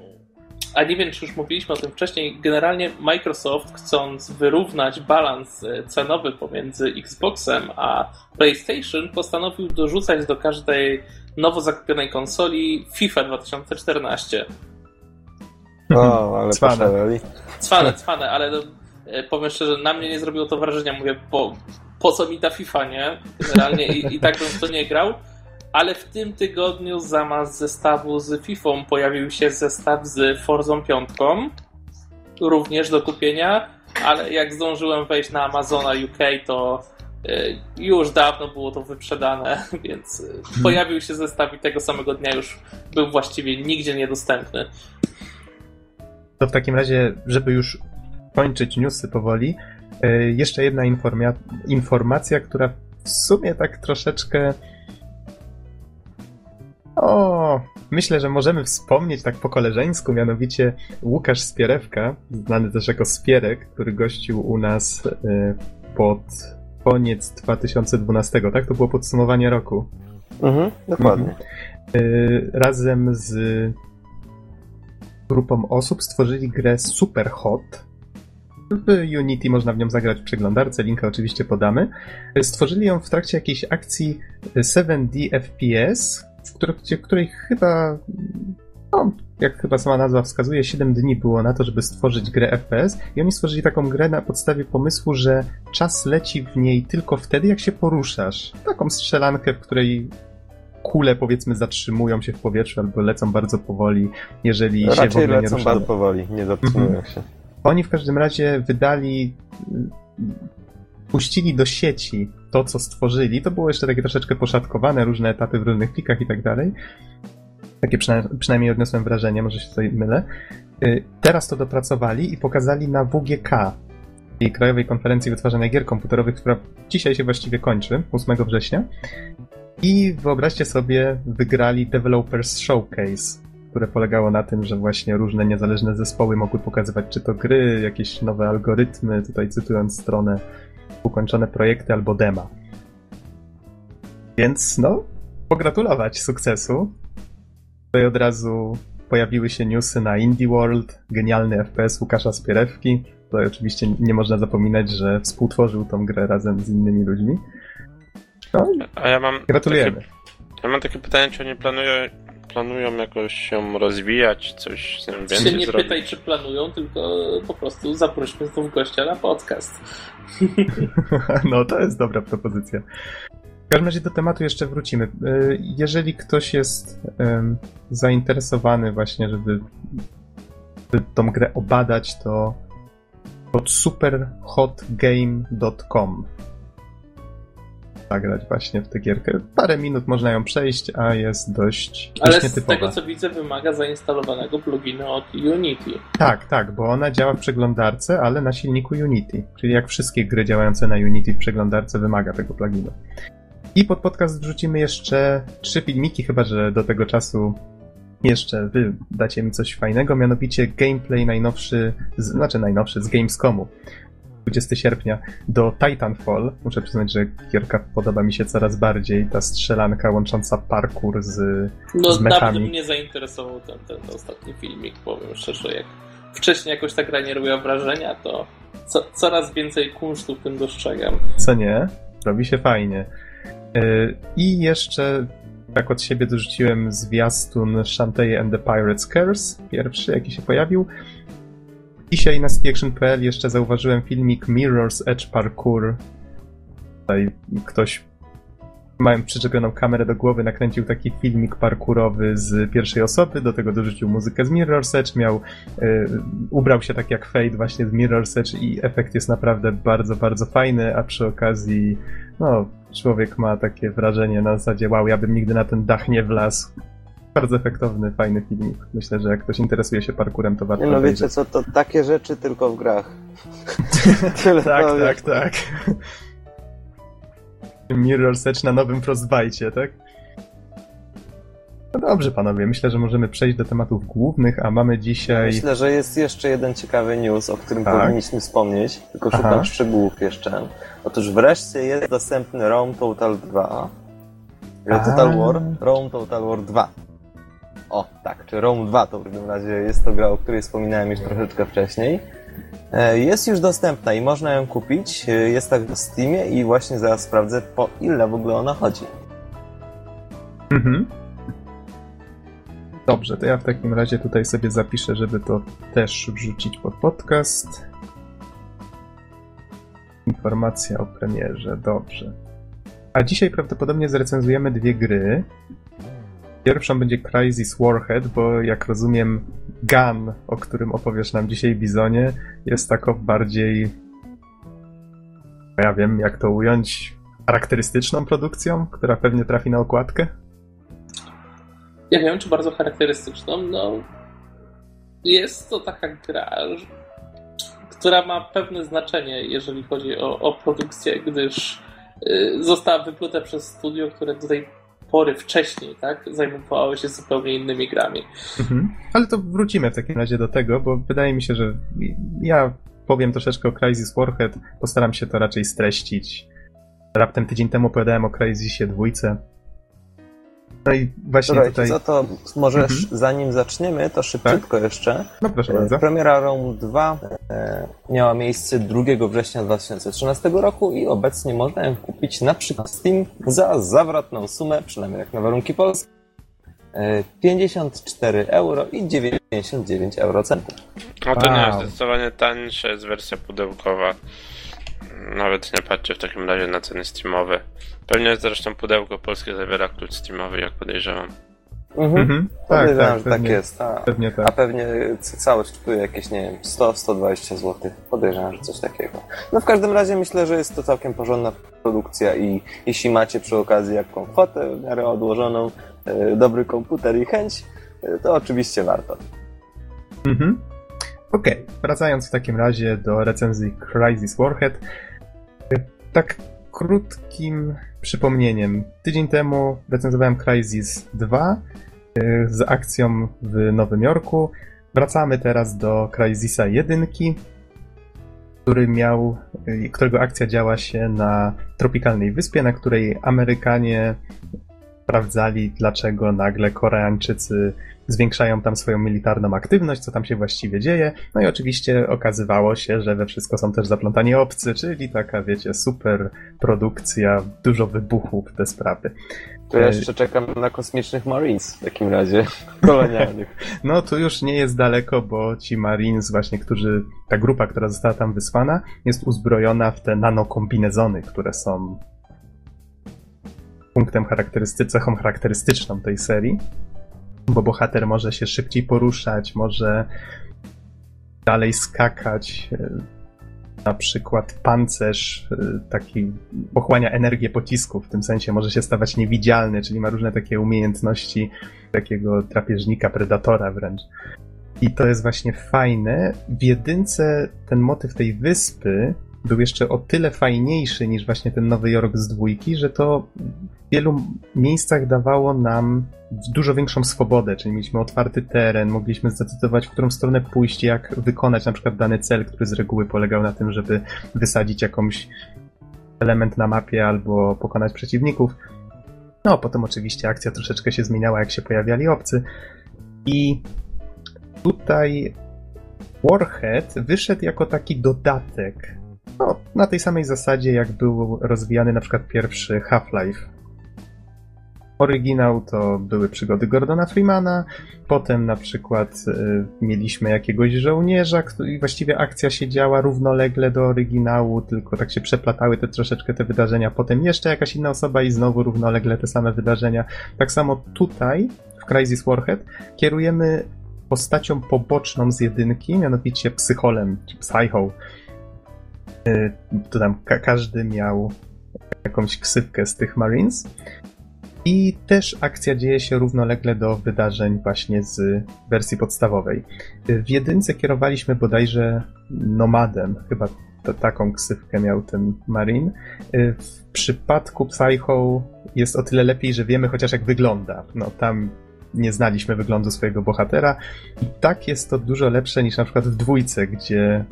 A nie wiem, czy już mówiliśmy o tym wcześniej. Generalnie Microsoft, chcąc wyrównać balans e, cenowy pomiędzy Xboxem a PlayStation, postanowił dorzucać do każdej nowo zakupionej konsoli FIFA 2014. O, ale Cwane. poszaleli. Cwane, cwane, ale e, powiem szczerze, na mnie nie zrobiło to wrażenia. Mówię, po, po co mi ta FIFA, nie? Generalnie i, i tak bym w to nie grał. Ale w tym tygodniu zamiast zestawu z FIFA pojawił się zestaw z Forzą 5, również do kupienia, ale jak zdążyłem wejść na Amazona UK, to e, już dawno było to wyprzedane, [LAUGHS] więc e, pojawił się zestaw i tego samego dnia już był właściwie nigdzie niedostępny. To w takim razie, żeby już kończyć newsy powoli, jeszcze jedna informia- informacja, która w sumie tak troszeczkę. O, myślę, że możemy wspomnieć tak po koleżeńsku, mianowicie Łukasz Spierewka, znany też jako Spierek, który gościł u nas e, pod koniec 2012, tak? To było podsumowanie roku. Mhm, dokładnie. Y, razem z grupą osób stworzyli grę Super Hot. W Unity można w nią zagrać w przeglądarce, linka oczywiście podamy. Stworzyli ją w trakcie jakiejś akcji 7D FPS, w której, której chyba, no, jak chyba sama nazwa wskazuje, 7 dni było na to, żeby stworzyć grę FPS i oni stworzyli taką grę na podstawie pomysłu, że czas leci w niej tylko wtedy, jak się poruszasz. Taką strzelankę, w której kule powiedzmy zatrzymują się w powietrzu albo lecą bardzo powoli, jeżeli się w Raczej ogóle nie lecą bardzo powoli, nie zatrzymują się. Oni w każdym razie wydali, puścili do sieci to, co stworzyli. To było jeszcze takie troszeczkę poszatkowane, różne etapy w różnych plikach i tak dalej. Takie przyna- przynajmniej odniosłem wrażenie, może się tutaj mylę. Y, Teraz to dopracowali i pokazali na WGK, czyli Krajowej Konferencji Wytwarzania Gier Komputerowych, która dzisiaj się właściwie kończy, 8 września. I wyobraźcie sobie, wygrali Developers Showcase, które polegało na tym, że właśnie różne niezależne zespoły mogły pokazywać czy to gry, jakieś nowe algorytmy, tutaj cytując stronę, ukończone projekty albo dema. Więc no, pogratulować sukcesu. Tutaj od razu pojawiły się newsy na Indie World, genialny FPS Łukasza Spierewki. Tutaj oczywiście nie można zapominać, że współtworzył tą grę razem z innymi ludźmi. No, A ja mam. gratulujemy. Takie, ja mam takie pytanie, czy oni planują, planują jakoś się rozwijać, coś z tym Się więcej nie zrobić? pytaj, czy planują, tylko po prostu zaprośmy znów gościa na podcast. [LAUGHS] No, to jest dobra propozycja. W każdym razie do tematu jeszcze wrócimy. Y, Jeżeli ktoś jest zainteresowany właśnie, żeby, żeby tą grę obadać, to pod superhotgame.com zagrać właśnie w tę gierkę. Parę minut można ją przejść, a jest dość, Ale dość z nietypowa. tego co widzę, wymaga zainstalowanego pluginu od Unity. Tak, tak, bo ona działa w przeglądarce, ale na silniku Unity. Czyli jak wszystkie gry działające na Unity w przeglądarce wymaga tego pluginu. I pod podcast wrzucimy jeszcze trzy filmiki, chyba że do tego czasu jeszcze wy dacie mi coś fajnego, mianowicie gameplay najnowszy, z, znaczy najnowszy z Gamescomu. 20 sierpnia do Titanfall. Muszę przyznać, że gierka podoba mi się coraz bardziej. Ta strzelanka łącząca parkour z, No z mechami. mnie zainteresował ten, ten ostatni filmik, powiem szczerze, jak wcześniej jakoś ta gra nie robiła wrażenia, to co, coraz więcej kunsztu w tym dostrzegam. Co nie? Robi się fajnie. Yy, I jeszcze tak od siebie dorzuciłem zwiastun Shantae and the Pirates Curse, pierwszy jaki się pojawił. Dzisiaj na CityAction.pl jeszcze zauważyłem filmik Mirror's Edge Parkour. Tutaj ktoś Mając przyczepioną kamerę do głowy, nakręcił taki filmik parkurowy z pierwszej osoby, do tego dorzucił muzykę z Mirror's Edge, miał, y, ubrał się tak jak Fade właśnie z Mirror's Edge i efekt jest naprawdę bardzo, bardzo fajny, a przy okazji, no, człowiek ma takie wrażenie na zasadzie, wow, ja bym nigdy na ten dach nie wlazł. Bardzo efektowny, fajny filmik. Myślę, że jak ktoś interesuje się parkurem, to warto Nie no wiecie co, to takie rzeczy tylko w grach. [LAUGHS] Tyle Tak, powiem. tak, tak. Mirror's Edge na nowym Frostbite, tak? No dobrze, panowie, myślę, że możemy przejść do tematów głównych, a mamy dzisiaj... Myślę, że jest jeszcze jeden ciekawy news, o którym Tak. powinniśmy wspomnieć, tylko Aha. szukam szczegółów jeszcze. Otóż wreszcie jest dostępny Rome Total 2. A. Total War, Rome Total War 2. O, tak, czy Rome 2 to w każdym razie jest to gra, o której wspominałem już troszeczkę wcześniej. E, Jest już dostępna i można ją kupić. E, Jest tak w Steamie i właśnie zaraz sprawdzę, po ile w ogóle ona chodzi. Mhm. Dobrze, to ja w takim razie tutaj sobie zapiszę, żeby to też wrzucić pod podcast. Informacja o premierze, dobrze. A dzisiaj prawdopodobnie zrecenzujemy dwie gry. Pierwszą będzie Crysis Warhead, bo jak rozumiem, Gun, o którym opowiesz nam dzisiaj, Bizonie, jest taką bardziej. Ja wiem, jak to ująć. charakterystyczną produkcją, która pewnie trafi na okładkę. Ja wiem, czy bardzo charakterystyczną. No, jest to taka gra, która ma pewne znaczenie, jeżeli chodzi o, o produkcję, gdyż y, została wypluta przez studio, które tej pory wcześniej tak, zajmowało się zupełnie innymi grami. Mhm. Ale to wrócimy w takim razie do tego, bo wydaje mi się, że ja powiem troszeczkę o Crysis Warhead, postaram się to raczej streścić. Raptem tydzień temu opowiadałem o Crysisie dwójce. No i właśnie Dobra, tutaj... za to może Mhm. zanim zaczniemy, to szybciutko jeszcze. No proszę E, bardzo. Premiera Rome 2 e, miała miejsce 2 września 2013 roku i obecnie można ją kupić na przykład Steam za zawrotną sumę, przynajmniej jak na warunki polskie, e, 54 euro i 99 eurocentów. No to nie, Wow. zdecydowanie tańsza jest wersja pudełkowa. Nawet nie patrzcie w takim razie na ceny Steamowe. Pewnie zresztą pudełko polskie zawiera klucz Steamowy, jak podejrzewam. Mhm. Mhm. Tak, Podejrzewam, tak, że tak pewnie, jest. A, pewnie a tak. pewnie całe kosztuje jakieś, nie wiem, 100-120 zł. Podejrzewam, że coś takiego. No w każdym razie myślę, że jest to całkiem porządna produkcja i jeśli macie przy okazji jaką kwotę w miarę odłożoną, e, dobry komputer i chęć, e, to oczywiście warto. Mhm. Okej, wracając w takim razie do recenzji Crysis Warhead. Tak krótkim przypomnieniem. Tydzień temu recenzowałem Crysis 2 y, z akcją w Nowym Jorku. Wracamy teraz do Crysisa 1, który miał, y, którego akcja działa się na tropikalnej wyspie, na której Amerykanie sprawdzali, dlaczego nagle Koreańczycy zwiększają tam swoją militarną aktywność, co tam się właściwie dzieje. No i oczywiście okazywało się, że we wszystko są też zaplątani obcy, czyli taka, wiecie, super produkcja, dużo wybuchów, te sprawy. To ja E, jeszcze czekam na kosmicznych Marines w takim razie, [LAUGHS] kolonialnych. No tu już nie jest daleko, bo ci Marines właśnie, którzy, ta grupa, która została tam wysłana, jest uzbrojona w te nanokombinezony, które są punktem charakterystycy, cechą charakterystyczną tej serii, bo bohater może się szybciej poruszać, może dalej skakać, e, na przykład pancerz e, taki pochłania energię pocisku, w tym sensie może się stawać niewidzialny, czyli ma różne takie umiejętności takiego drapieżnika, predatora wręcz. I to jest właśnie fajne. W jedynce ten motyw tej wyspy był jeszcze o tyle fajniejszy niż właśnie ten Nowy Jork z dwójki, że to w wielu miejscach dawało nam dużo większą swobodę, czyli mieliśmy otwarty teren, mogliśmy zdecydować, w którą stronę pójść, jak wykonać na przykład dany cel, który z reguły polegał na tym, żeby wysadzić jakąś element na mapie albo pokonać przeciwników. No, potem oczywiście akcja troszeczkę się zmieniała, jak się pojawiali obcy. I tutaj Warhead wyszedł jako taki dodatek. No, na tej samej zasadzie, jak był rozwijany na przykład pierwszy Half-Life. Oryginał to były przygody Gordona Freemana, potem na przykład y, mieliśmy jakiegoś żołnierza i właściwie akcja się działa równolegle do oryginału, tylko tak się przeplatały te troszeczkę te wydarzenia, potem jeszcze jakaś inna osoba i znowu równolegle te same wydarzenia. Tak samo tutaj w Crisis Warhead kierujemy postacią poboczną z jedynki, mianowicie psycholem, czy psycho. Y, to tam ka każdy miał jakąś ksywkę z tych Marines. I też akcja dzieje się równolegle do wydarzeń właśnie z wersji podstawowej. W jedynce kierowaliśmy bodajże Nomadem, chyba taką ksywkę miał ten Marine. W przypadku Psycho jest o tyle lepiej, że wiemy chociaż jak wygląda. No tam nie znaliśmy wyglądu swojego bohatera. I tak jest to dużo lepsze niż na przykład w dwójce, gdzie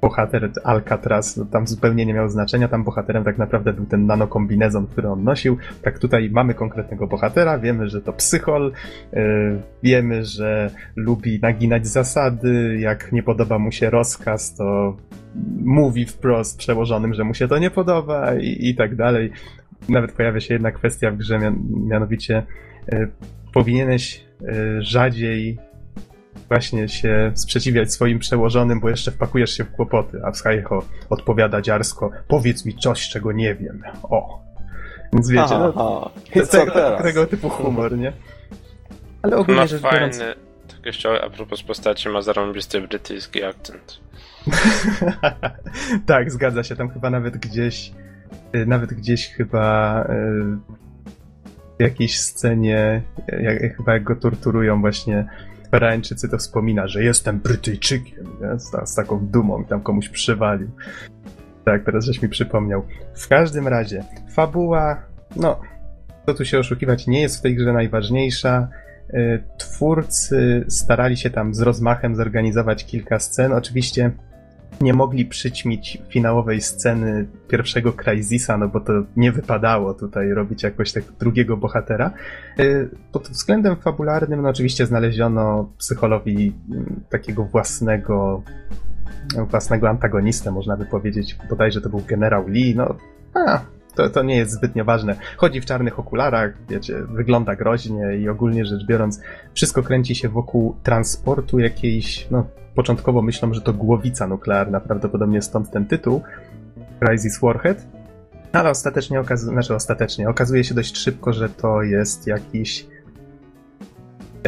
bohater Alcatraz no, tam zupełnie nie miał znaczenia, tam bohaterem tak naprawdę był ten nanokombinezon, który on nosił. Tak tutaj mamy konkretnego bohatera, wiemy, że to psychol, yy, wiemy, że lubi naginać zasady, jak nie podoba mu się rozkaz, to mówi wprost przełożonym, że mu się to nie podoba i, i tak dalej. Nawet pojawia się jedna kwestia w grze, mian mianowicie yy, powinieneś yy, rzadziej właśnie się sprzeciwiać swoim przełożonym, bo jeszcze wpakujesz się w kłopoty. A Psycho odpowiada dziarsko, powiedz mi coś, czego nie wiem. O. Więc wiecie, no, Aha. Co tego, teraz? tego typu humor, nie? Ale ogólnie rzecz biorąc... Fajny, tak jeszcze a propos postaci, ma zarąbisty brytyjski akcent. [LAUGHS] tak, zgadza się. Tam chyba nawet gdzieś y, nawet gdzieś chyba y, w jakiejś scenie, jak, chyba jak go torturują właśnie Koreańczycy to wspomina, że jestem Brytyjczykiem, nie? Z, z, taką dumą i tam komuś przywalił. Tak, teraz żeś mi przypomniał. W każdym razie, fabuła, no, co tu się oszukiwać, nie jest w tej grze najważniejsza. Y, twórcy starali się tam z rozmachem zorganizować kilka scen. Oczywiście nie mogli przyćmić finałowej sceny pierwszego Crysisa, no bo to nie wypadało tutaj robić jakoś tak drugiego bohatera. Y, pod względem fabularnym, no oczywiście znaleziono psycholowi mm, takiego własnego własnego antagonistę, można by powiedzieć. Bodajże to był generał Lee, no a, to, to nie jest zbytnio ważne. Chodzi w czarnych okularach, wiecie, wygląda groźnie i ogólnie rzecz biorąc, wszystko kręci się wokół transportu jakiejś, no, początkowo myślą, że to głowica nuklearna, prawdopodobnie stąd ten tytuł, Crisis Warhead, ale ostatecznie, okazuje, znaczy ostatecznie, okazuje się dość szybko, że to jest jakiś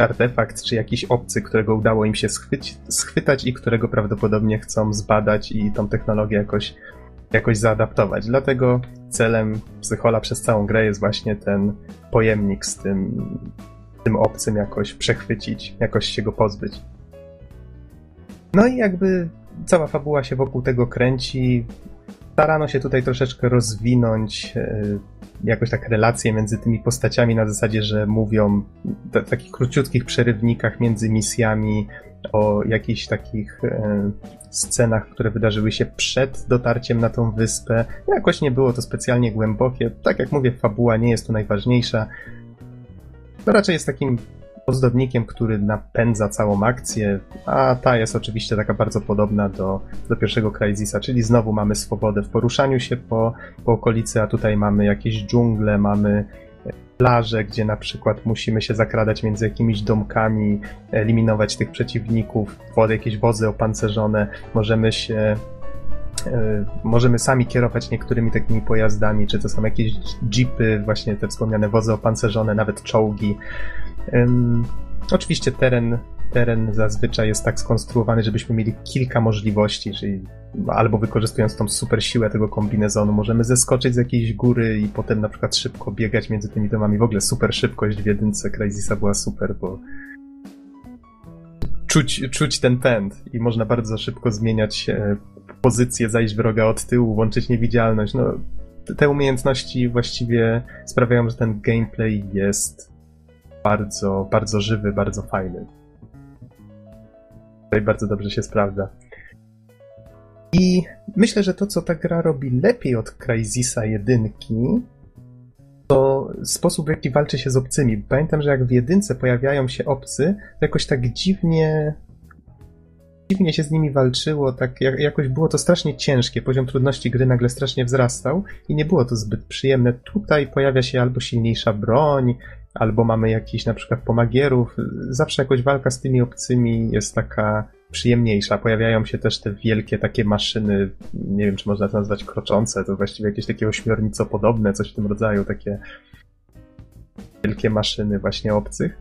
artefakt, czy jakiś obcy, którego udało im się schwyć, schwytać i którego prawdopodobnie chcą zbadać i tą technologię jakoś, jakoś zaadaptować. Dlatego celem Psychola przez całą grę jest właśnie ten pojemnik z tym, tym obcym jakoś przechwycić, jakoś się go pozbyć. No i jakby cała fabuła się wokół tego kręci. Starano się tutaj troszeczkę rozwinąć e, jakoś tak relacje między tymi postaciami na zasadzie, że mówią w takich króciutkich przerywnikach między misjami o jakichś takich e, scenach, które wydarzyły się przed dotarciem na tą wyspę. Jakoś nie było to specjalnie głębokie. Tak jak mówię, fabuła nie jest tu najważniejsza. To raczej jest takim ozdobnikiem, który napędza całą akcję, a ta jest oczywiście taka bardzo podobna do, do pierwszego Crysisa, czyli znowu mamy swobodę w poruszaniu się po, po okolicy, a tutaj mamy jakieś dżungle, mamy plaże, gdzie na przykład musimy się zakradać między jakimiś domkami, eliminować tych przeciwników, jakieś wozy opancerzone, możemy się e, możemy sami kierować niektórymi takimi pojazdami, czy to są jakieś jeepy, właśnie te wspomniane wozy opancerzone, nawet czołgi. Um, oczywiście teren, teren zazwyczaj jest tak skonstruowany, żebyśmy mieli kilka możliwości, czyli albo wykorzystując tą super siłę tego kombinezonu, możemy zeskoczyć z jakiejś góry i potem na przykład szybko biegać między tymi domami. W ogóle super szybkość w jedynce Crysisa była super, bo czuć, czuć ten pęd i można bardzo szybko zmieniać e, pozycję, zajść wroga od tyłu, włączyć niewidzialność. No, te umiejętności właściwie sprawiają, że ten gameplay jest bardzo, bardzo żywy, bardzo fajny. Tutaj bardzo dobrze się sprawdza. I myślę, że to, co ta gra robi lepiej od Crysisa jedynki, to sposób, w jaki walczy się z obcymi. Pamiętam, że jak w jedynce pojawiają się obcy, to jakoś tak dziwnie dziwnie się z nimi walczyło, tak jak, jakoś było to strasznie ciężkie, poziom trudności gry nagle strasznie wzrastał i nie było to zbyt przyjemne. Tutaj pojawia się albo silniejsza broń, albo mamy jakiś na przykład pomagierów. Zawsze jakoś walka z tymi obcymi jest taka przyjemniejsza. Pojawiają się też te wielkie takie maszyny, nie wiem czy można to nazwać kroczące, to właściwie jakieś takie ośmiornicopodobne, coś w tym rodzaju, takie wielkie maszyny właśnie obcych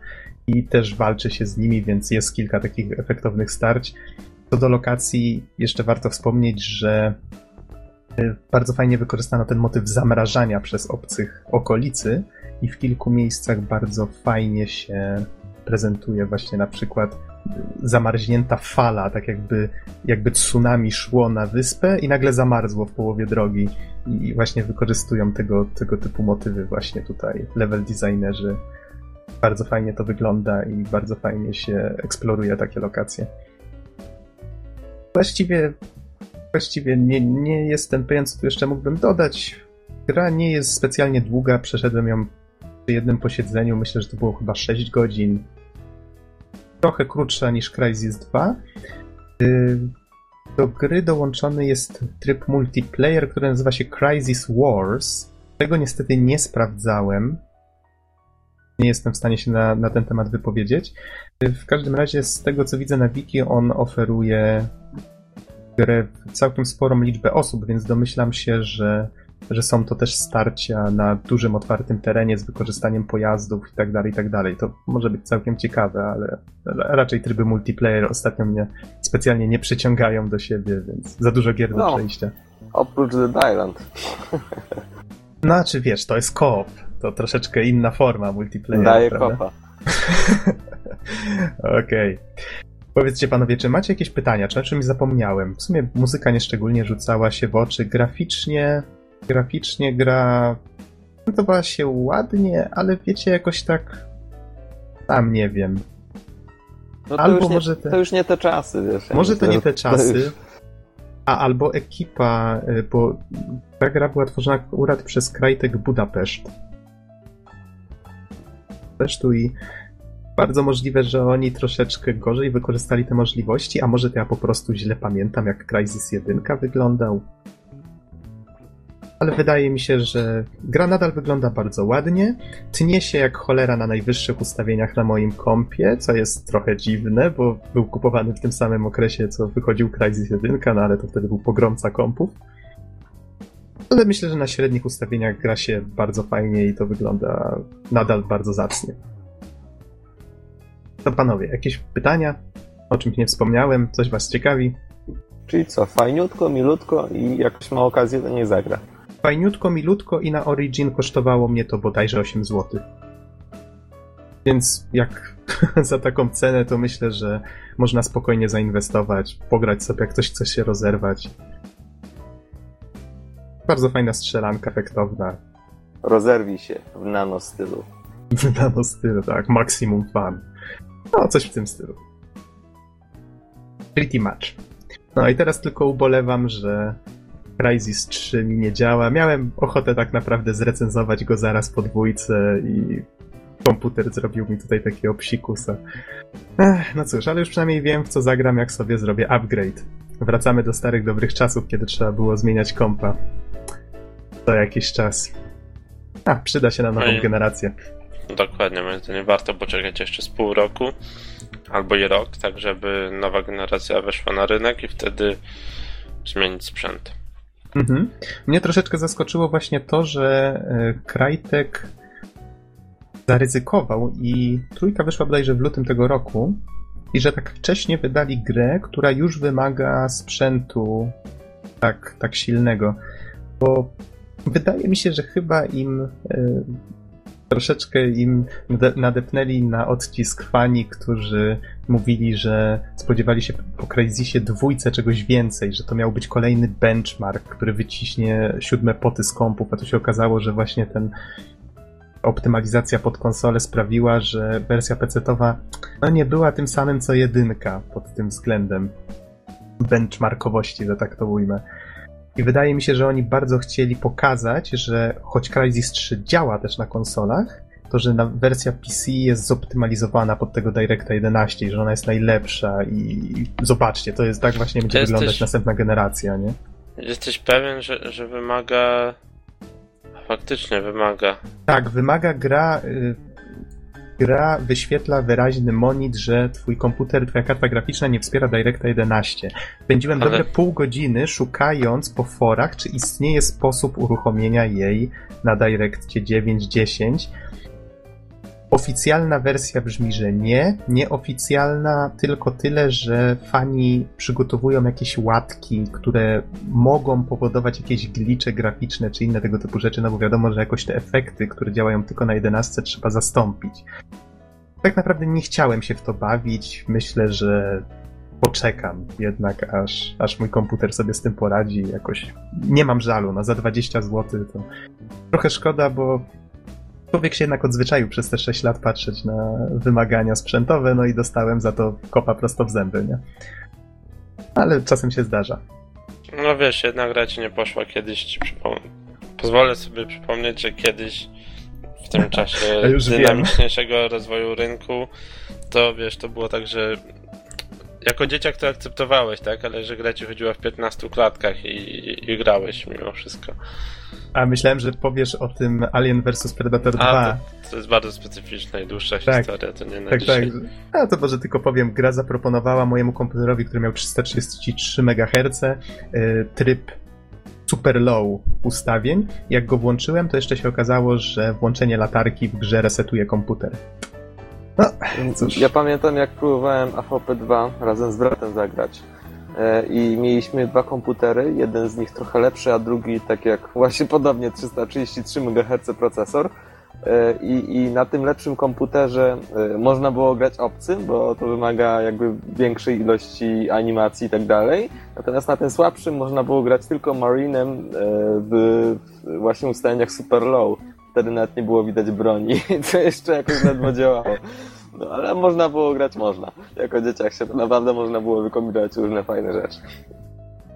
i też walczy się z nimi, więc jest kilka takich efektownych starć. Co do lokacji, jeszcze warto wspomnieć, że y, bardzo fajnie wykorzystano ten motyw zamrażania przez obcych okolicy i w kilku miejscach bardzo fajnie się prezentuje właśnie na przykład zamarznięta fala, tak jakby, jakby tsunami szło na wyspę i nagle zamarzło w połowie drogi i właśnie wykorzystują tego, tego typu motywy właśnie tutaj level designerzy bardzo fajnie to wygląda i bardzo fajnie się eksploruje takie lokacje. Właściwie, właściwie nie, nie jestem pewien, co tu jeszcze mógłbym dodać. Gra nie jest specjalnie długa, przeszedłem ją przy jednym posiedzeniu, myślę, że to było chyba 6 godzin. Trochę krótsza niż Crysis 2. Y, do gry dołączony jest tryb multiplayer, który nazywa się Crysis Wars. Tego niestety nie sprawdzałem, nie jestem w stanie się na, na ten temat wypowiedzieć. W każdym razie, z tego co widzę na wiki, on oferuje grę w całkiem sporą liczbę osób, więc domyślam się, że, że są to też starcia na dużym, otwartym terenie z wykorzystaniem pojazdów i tak dalej, i tak dalej. To może być całkiem ciekawe, ale raczej tryby multiplayer ostatnio mnie specjalnie nie przyciągają do siebie, więc za dużo gier do no, przejścia. Oprócz The Island. [LAUGHS] No, czy wiesz, to jest koop. To troszeczkę inna forma multiplayer. Daje kopa. [LAUGHS] Okej. Okay. Powiedzcie panowie, czy macie jakieś pytania, czy o czymś zapomniałem? W sumie muzyka nieszczególnie rzucała się w oczy. Graficznie, graficznie gra podobała się ładnie, ale wiecie, jakoś tak tam nie wiem. No to Albo już nie, może te... to już nie te czasy, wiesz. Może to nie te czasy. A albo ekipa, y, bo ta gra była tworzona akurat przez Krajtek Budapeszt. Budapesztu i bardzo możliwe, że oni troszeczkę gorzej wykorzystali te możliwości, a może to ja po prostu źle pamiętam, jak Crysis 1 wyglądał. Ale wydaje mi się, że gra nadal wygląda bardzo ładnie. Tnie się jak cholera na najwyższych ustawieniach na moim kompie, co jest trochę dziwne, bo był kupowany w tym samym okresie, co wychodził Crysis 1, no ale to wtedy był pogromca kompów. Ale myślę, że na średnich ustawieniach gra się bardzo fajnie i to wygląda nadal bardzo zacnie. To panowie, jakieś pytania? O czymś nie wspomniałem? Coś was ciekawi? Czyli co, fajniutko, milutko i jak ktoś ma okazję, to nie zagra. Fajniutko, milutko i na Origin kosztowało mnie to bodajże 8 zł. Więc jak [LAUGHS] za taką cenę, to myślę, że można spokojnie zainwestować, pograć sobie, jak ktoś chce się rozerwać. Bardzo fajna strzelanka, efektowna. Rozerwij się w nano stylu. [LAUGHS] W nano stylu, tak. Maximum fun. No, coś w tym stylu. Pretty much. No i teraz tylko ubolewam, że Crysis 3 mi nie działa. Miałem ochotę tak naprawdę zrecenzować go zaraz po dwójce i komputer zrobił mi tutaj takiego psikusa. Ech, no cóż, ale już przynajmniej wiem, w co zagram, jak sobie zrobię upgrade. Wracamy do starych, dobrych czasów, kiedy trzeba było zmieniać kompa. To jakiś czas. A, przyda się na nową no i... generację. Dokładnie, moim zdaniem warto poczekać jeszcze z pół roku albo i rok, tak żeby nowa generacja weszła na rynek i wtedy zmienić sprzęt. Mhm. Mnie troszeczkę zaskoczyło właśnie to, że Krajtek zaryzykował i trójka wyszła bodajże w lutym tego roku i że tak wcześnie wydali grę, która już wymaga sprzętu tak, tak silnego. Bo wydaje mi się, że chyba im y, troszeczkę im nadepnęli na odcisk fani, którzy mówili, że spodziewali się po Crysisie dwójce czegoś więcej, że to miał być kolejny benchmark, który wyciśnie siódme poty z kompów, a to się okazało, że właśnie ten optymalizacja pod konsolę sprawiła, że wersja PC-towa no nie była tym samym co jedynka pod tym względem benchmarkowości, że tak to ujmę. I wydaje mi się, że oni bardzo chcieli pokazać, że choć Crysis 3 działa też na konsolach, to, że wersja PC jest zoptymalizowana pod tego DirectA 11 i że ona jest najlepsza i zobaczcie, to jest tak właśnie będzie Jesteś- wyglądać następna generacja, nie? Jesteś pewien, że, że wymaga. Faktycznie wymaga. Tak, wymaga gra. Gra wyświetla wyraźny monit, że twój komputer, twoja karta graficzna nie wspiera DirectA 11. Spędziłem Ale- dobre pół godziny szukając po forach, czy istnieje sposób uruchomienia jej na DirectCie 9.10. Oficjalna wersja brzmi, że nie. Nieoficjalna tylko tyle, że fani przygotowują jakieś łatki, które mogą powodować jakieś glicze graficzne czy inne tego typu rzeczy, no bo wiadomo, że jakoś te efekty, które działają tylko na 11 trzeba zastąpić. Tak naprawdę nie chciałem się w to bawić. Myślę, że poczekam jednak, aż, aż mój komputer sobie z tym poradzi. Jakoś nie mam żalu, no za 20 zł to trochę szkoda, bo człowiek się jednak odzwyczaił przez te 6 lat patrzeć na wymagania sprzętowe, no i dostałem za to kopa prosto w zęby, nie? Ale czasem się zdarza. No wiesz, jedna gra ci nie poszła kiedyś ci. Pozwolę sobie przypomnieć, że kiedyś w tym [LAUGHS] czasie już wiem. dynamiczniejszego rozwoju rynku, to wiesz, to było tak, że jako dzieciak to akceptowałeś, tak? Ale że gra ci chodziła w 15 klatkach i, i grałeś mimo wszystko. A myślałem, że powiesz o tym Alien vs Predator 2. A, to, to jest bardzo specyficzna i dłuższa Tak. historia, to nie na Tak, dzisiaj. tak. A to może tylko powiem, gra zaproponowała mojemu komputerowi, który miał 333 MHz, y, tryb super low ustawień. Jak go włączyłem, to jeszcze się okazało, że włączenie latarki w grze resetuje komputer. No, cóż. Ja pamiętam, jak próbowałem AVP2 razem z bratem zagrać. E, I mieliśmy dwa komputery, jeden z nich trochę lepszy, a drugi tak jak właśnie podobnie 333 MHz procesor. E, I, I na tym lepszym komputerze e, można było grać obcym, bo to wymaga jakby większej ilości animacji i tak dalej. Natomiast na tym słabszym można było grać tylko Marinem w, w właśnie ustawieniach super low. Wtedy nawet nie było widać broni, [LAUGHS] co jeszcze jakoś ledwo działało. No ale można było grać, można. Jako dzieciak się to naprawdę można było wykombinować różne fajne rzeczy.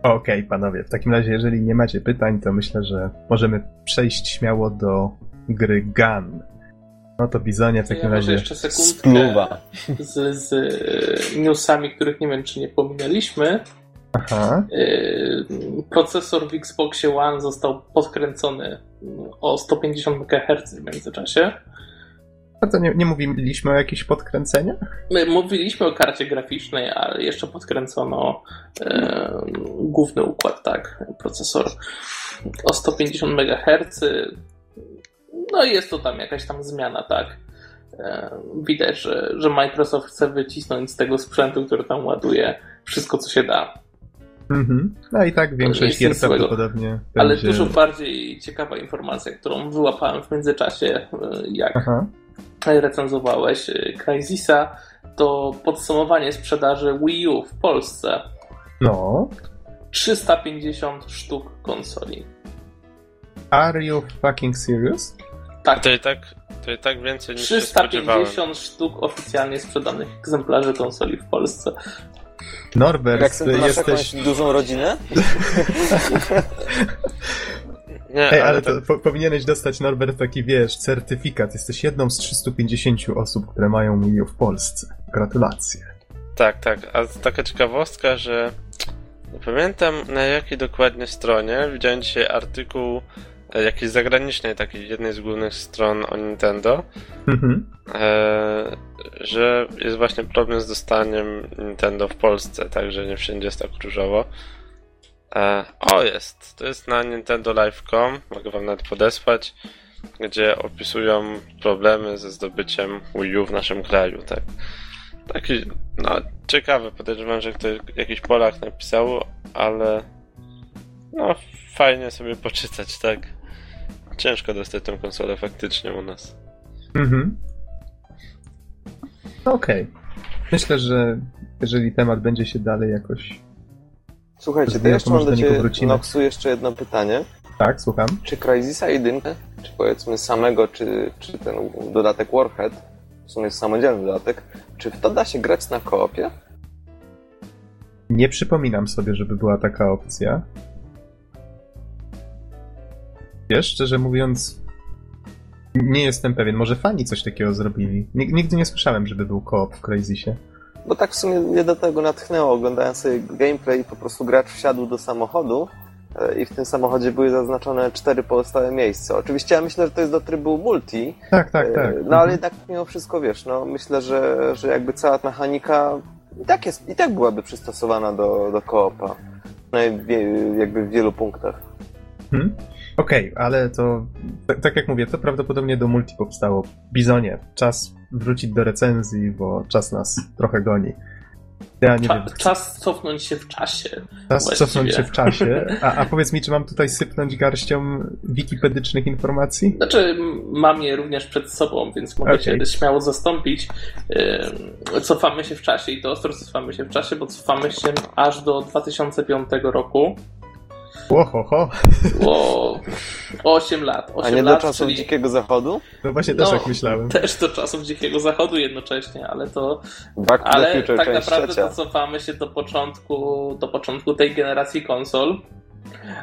Okej, panowie, w takim razie, jeżeli nie macie pytań, to myślę, że możemy przejść śmiało do gry Gun. No to Bizonie w takim ja może razie. jeszcze sekundkę Spluwa. z, z e, newsami, których nie wiem, czy nie pominęliśmy. Aha. E, Procesor w Xboxie One został podkręcony o 150 MHz w międzyczasie. A to nie, nie mówiliśmy o jakichś podkręceniach? My mówiliśmy o karcie graficznej, ale jeszcze podkręcono e, główny układ, tak, procesor o 150 MHz. No i jest to tam jakaś tam zmiana, tak. E, widać, że, że Microsoft chce wycisnąć z tego sprzętu, który tam ładuje, wszystko co się da. Mhm. No i tak większość Jest gier prawdopodobnie Ale będzie... dużo bardziej ciekawa informacja, którą wyłapałem w międzyczasie, e, jak Aha. recenzowałeś e, Crysisa, to podsumowanie sprzedaży Wii U w Polsce. No. 350 sztuk konsoli. Are you fucking serious? Tak, To i tak, to i tak więcej niż się spodziewałem. 350 sztuk oficjalnie sprzedanych egzemplarzy konsoli w Polsce. Norbert, Jak sobie masz jesteś... dużą rodzinę? [LAUGHS] Nie, Ej, ale, ale tak, to po, powinieneś dostać, Norbert, taki, wiesz, certyfikat. Jesteś jedną z 350 osób, które mają Wii w Polsce. Gratulacje. tak, tak. A taka ciekawostka, że nie pamiętam na jakiej dokładnie stronie widziałem dzisiaj artykuł e, jakiejś zagranicznej, takiej jednej z głównych stron o Nintendo, Mhm. e, że jest właśnie problem z dostaniem Nintendo w Polsce, także nie wszędzie jest tak różowo. E, o, jest. To jest na Nintendo Live.com, mogę wam nawet podesłać, gdzie opisują problemy ze zdobyciem Wii U w naszym kraju, tak. Taki, no, ciekawe, podejrzewam, że ktoś, jakiś Polak napisał, ale no, fajnie sobie poczytać, tak. Ciężko dostać tę konsolę faktycznie u nas. Mhm. Okej. Myślę, że jeżeli temat będzie się dalej jakoś... Słuchajcie, to jeszcze mam do Ciebie. Noxu, jeszcze jedno pytanie. Tak, słucham. Czy Crysisa 1, czy powiedzmy samego, czy, czy ten dodatek Warhead, w sumie jest samodzielny dodatek, czy w to da się grać na koopie? Nie przypominam sobie, żeby była taka opcja. Wiesz, szczerze mówiąc, Nie jestem pewien, może fani coś takiego zrobili. Nigdy nie słyszałem, żeby był koop w Crazysie. Bo tak w sumie mnie do tego natchnęło, oglądając sobie gameplay, po prostu gracz wsiadł do samochodu e, i w tym samochodzie były zaznaczone cztery pozostałe miejsca. Oczywiście ja myślę, że to jest do trybu multi. Tak, tak, tak. No ale mhm. jednak mimo wszystko, wiesz, no myślę, że, że jakby cała mechanika i tak, jest, i tak byłaby przystosowana do, do koopa. No, jakby w wielu punktach. Hmm? Okej, okay, ale to tak, jak mówię, to prawdopodobnie do multi powstało. Bizonie, czas wrócić do recenzji, bo czas nas trochę goni. Ja nie Cza, wiem. Czas cofnąć się w czasie. Czas właściwie. cofnąć się w [LAUGHS] czasie. A, a powiedz mi, czy mam tutaj sypnąć garścią wikipedycznych informacji? Znaczy, mam je również przed sobą, więc mogę okay. się śmiało zastąpić. Cofamy się w czasie i to ostro cofamy się w czasie, bo cofamy się aż do 2005 roku. Ohoho. O, 8 lat. 8 A nie lat, do czasów czyli... Dzikiego Zachodu? No właśnie też no, tak myślałem. Też do czasów Dzikiego Zachodu jednocześnie, ale to... Back ale future, tak naprawdę to cofamy się do początku, do początku tej generacji konsol.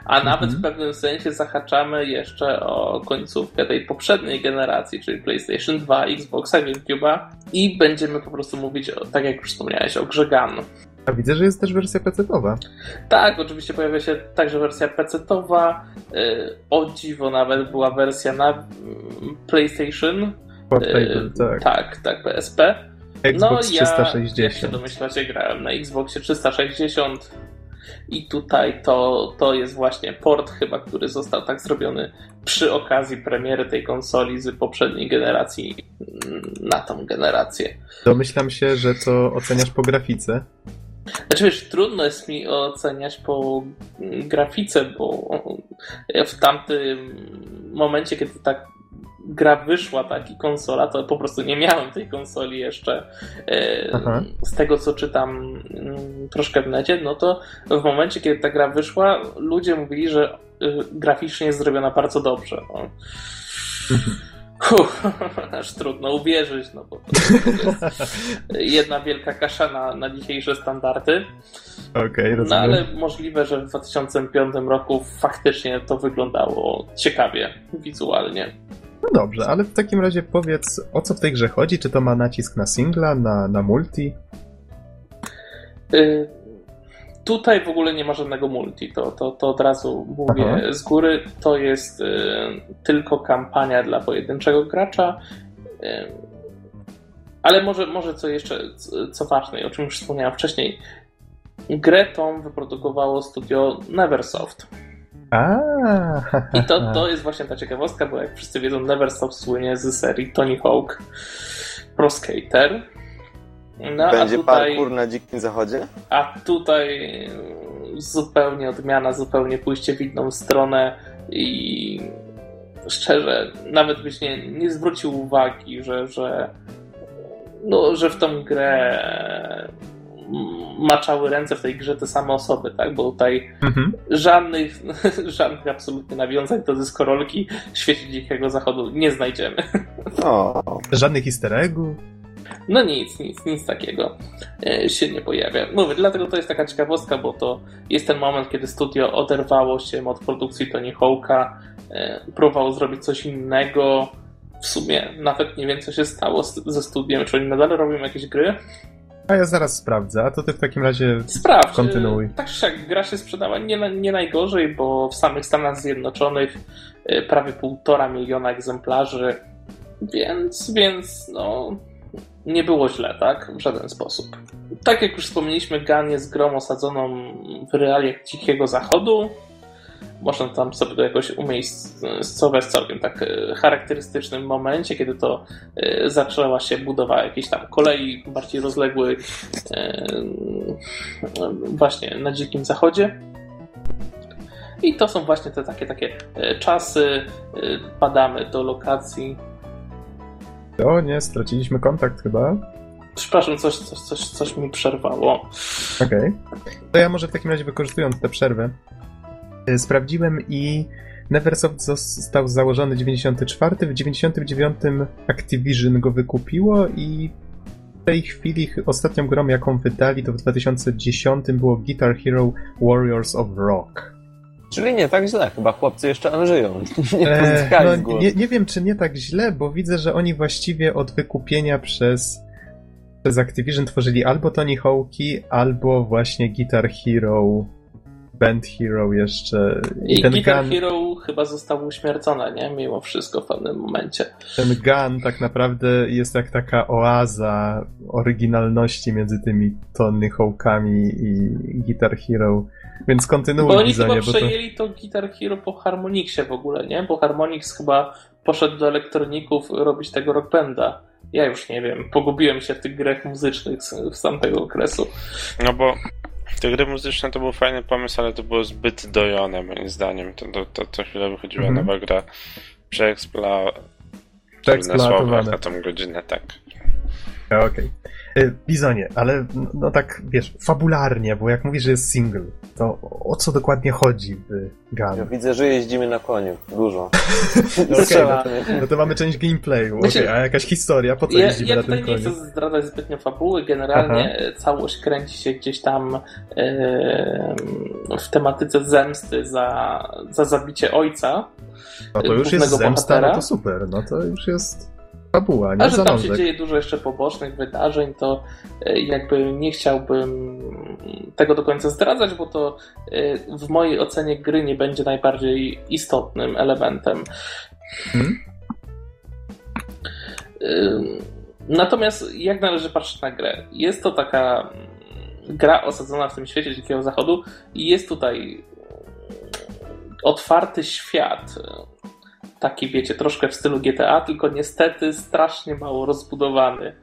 A nawet w pewnym sensie zahaczamy jeszcze o końcówkę tej poprzedniej generacji, czyli PlayStation 2, Xboxa, GameCube'a i będziemy po prostu mówić, o, tak jak już wspomniałeś, o grze Gun. A widzę, że jest też wersja PC-towa. Tak, oczywiście pojawia się także wersja PC-towa. Y, o dziwo nawet była wersja na mm, PlayStation. Portable, y, tak. Tak, tak, PSP. Xbox no, 360. Ja, jak się domyślacie, grałem na Xboxie 360 i tutaj to, to jest właśnie port chyba, który został tak zrobiony przy okazji premiery tej konsoli z poprzedniej generacji mm, na tą generację. Domyślam się, że to oceniasz po grafice. Znaczy wiesz, trudno jest mi oceniać po grafice, bo w tamtym momencie, kiedy tak gra wyszła, tak, i konsola, to po prostu nie miałem tej konsoli jeszcze. Aha. Z tego, co czytam mm, troszkę w necie, no to w momencie, kiedy ta gra wyszła, ludzie mówili, że y, graficznie jest zrobiona bardzo dobrze. No. Uff, [LAUGHS] aż trudno uwierzyć, no bo to, jest jedna wielka kasza na, na dzisiejsze standardy. Okej, okay, No ale możliwe, że w 2005 roku faktycznie to wyglądało ciekawie wizualnie. No dobrze, ale w takim razie powiedz, o co w tej grze chodzi? Czy to ma nacisk na singla, na, na multi? Y Tutaj w ogóle nie ma żadnego multi, to, to, to od razu mówię Aha. z góry. To jest y, tylko kampania dla pojedynczego gracza. Y, ale może, może co jeszcze, co ważne, o czym już wspomniałem wcześniej. Grę tą wyprodukowało studio Neversoft. A, I to, to jest właśnie ta ciekawostka, bo jak wszyscy wiedzą, Neversoft słynie z serii Tony Hawk Pro Skater. No, Będzie tutaj, parkour na dzikim zachodzie? A tutaj zupełnie odmiana, zupełnie pójście w inną stronę i szczerze, nawet byś nie, nie zwrócił uwagi, że, że, no, że w tą grę maczały ręce w tej grze te same osoby, tak? Bo tutaj mhm. żadnych, [LAUGHS] żadnych absolutnie nawiązań do dyskorolki w świecie Dzikiego Zachodu nie znajdziemy. O. Żadnych easter eggów? No nic, nic, nic takiego e, się nie pojawia. Mówię, dlatego to jest taka ciekawostka, bo to jest ten moment, kiedy studio oderwało się od produkcji Tony Hawk'a, e, próbowało zrobić coś innego. W sumie nawet nie wiem, co się stało ze studiem, czy oni nadal robią jakieś gry. A ja zaraz sprawdzę, a to ty w takim razie Sprawdź. kontynuuj. Tak czy jak gra się sprzedała nie, nie najgorzej, bo w samych Stanach Zjednoczonych e, prawie półtora miliona egzemplarzy, więc, więc no, nie było źle, tak? W żaden sposób. Tak jak już wspomnieliśmy, Gun jest grą osadzoną w realiach Dzikiego Zachodu. Można tam sobie to jakoś umiejscować w całkiem tak e, charakterystycznym momencie, kiedy to e, zaczęła się budowa jakiejś tam kolei bardziej rozległych e, właśnie na Dzikim Zachodzie. I to są właśnie te takie, takie czasy. Padamy do lokacji o nie, straciliśmy kontakt chyba. Przepraszam, coś, coś, coś, coś mi przerwało. Okej. Okay. To ja może w takim razie wykorzystując tę przerwę, y, sprawdziłem i Neversoft został założony w 94, w 99 Activision go wykupiło i w tej chwili ostatnią grą, jaką wydali, to w 2010 było Guitar Hero Warriors of Rock. Czyli nie tak źle, chyba chłopcy jeszcze żyją. [LAUGHS] nie E, no, nie, nie wiem, czy nie tak źle, bo widzę, że oni właściwie od wykupienia przez, przez Activision tworzyli albo Tony Hawk'i, albo właśnie Guitar Hero, Band Hero jeszcze. I ten Guitar gun, Hero chyba został uśmiercone, nie? Mimo wszystko w pewnym momencie. ten gun tak naprawdę jest jak taka oaza oryginalności między tymi Tony Hawk'ami i Guitar Hero. Więc Bo kontynuuj oni Bizonie, chyba bo to... przejęli to Guitar Hero po Harmonixie w ogóle, nie? Bo Harmonix chyba poszedł do elektroników robić tego rock banda. Ja już nie wiem, pogubiłem się w tych grach muzycznych z, z tamtego okresu. No bo te gry muzyczne to był fajny pomysł, ale to było zbyt dojone moim zdaniem. To, to, to co chwilę wychodziła Mhm. nowa gra przeekspla... Przeeksploatowane. na tą godzinę, tak. Okej. E, Bizonie, ale no, no tak, wiesz, fabularnie, bo jak mówisz, że jest single, to o co dokładnie chodzi w Ja Gun? widzę, że jeździmy na koniu. Dużo. [LAUGHS] Okej, Strzela. No to mamy część gameplayu, Znaczy, a jakaś historia, po co Ja, jeździmy ja na tutaj tym nie koniu? chcę zdradzać zbytnio fabuły. Generalnie e, całość kręci się gdzieś tam e, w tematyce zemsty za, za zabicie ojca. No to już jest głównego zemsta, no bohatera. to super, no to już jest fabuła, A nie że tam się dzieje dużo jeszcze pobocznych wydarzeń, to e, jakby nie chciałbym tego do końca zdradzać, bo to e, w mojej ocenie gry nie będzie najbardziej istotnym elementem. Hmm? Natomiast jak należy patrzeć na grę? Jest to taka gra osadzona w tym świecie Dzikiego Zachodu i jest tutaj otwarty świat. Taki, wiecie, troszkę w stylu GTA, tylko niestety strasznie mało rozbudowany.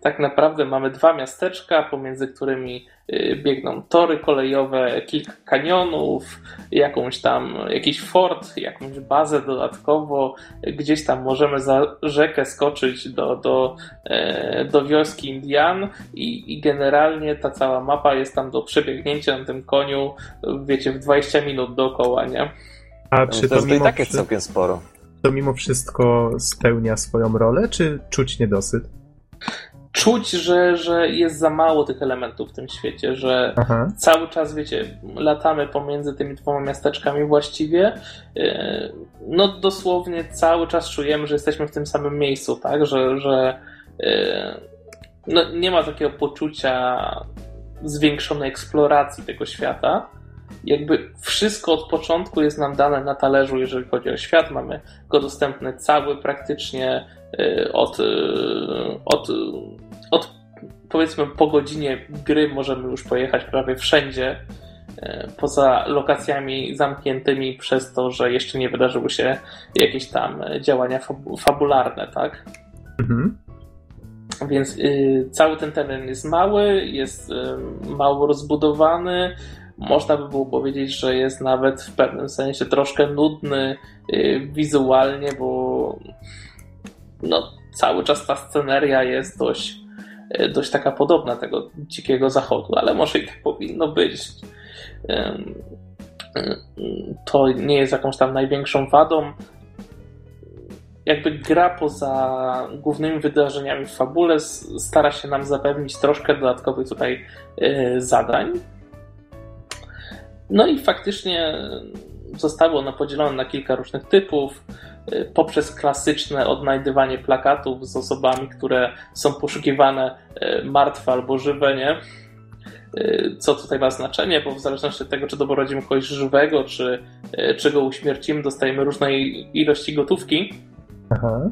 Tak naprawdę mamy dwa miasteczka, pomiędzy którymi y, biegną tory kolejowe, kilka kanionów, jakąś tam, jakiś fort, jakąś bazę dodatkowo. Gdzieś tam możemy za rzekę skoczyć do, do, e, do wioski Indian i, i generalnie ta cała mapa jest tam do przebiegnięcia na tym koniu, wiecie, w 20 minut dookoła, nie? A czy To, to to i tak jest całkiem sporo. To mimo wszystko spełnia swoją rolę, czy czuć niedosyt? Czuć, że, że jest za mało tych elementów w tym świecie, że Aha. cały czas, wiecie, latamy pomiędzy tymi dwoma miasteczkami właściwie. Yy, No dosłownie cały czas czujemy, że jesteśmy w tym samym miejscu, tak? Że, że yy, no, nie ma takiego poczucia zwiększonej eksploracji tego świata. Jakby wszystko od początku jest nam dane na talerzu, jeżeli chodzi o świat. Mamy go dostępny cały praktycznie yy, od, yy, od, od powiedzmy po godzinie gry możemy już pojechać prawie wszędzie, e, poza lokacjami zamkniętymi przez to, że jeszcze nie wydarzyły się jakieś tam e, działania fabu- fabularne, tak? Mhm. Więc y, cały ten teren jest mały, jest y, mało rozbudowany. Można by było powiedzieć, że jest nawet w pewnym sensie troszkę nudny y, wizualnie, bo no, cały czas ta sceneria jest dość, y, dość taka podobna tego dzikiego zachodu, ale może i tak powinno być. Y, To nie jest jakąś tam największą wadą jakby gra poza głównymi wydarzeniami w fabule stara się nam zapewnić troszkę dodatkowych tutaj zadań. No i faktycznie zostało ono podzielone na kilka różnych typów. y, Poprzez klasyczne odnajdywanie plakatów z osobami, które są poszukiwane y, martwe albo żywe, nie? Y, Co tutaj ma znaczenie, bo w zależności od tego, czy doprowadzimy kogoś żywego, czy, czy go uśmiercimy, dostajemy różnej ilości gotówki Aha.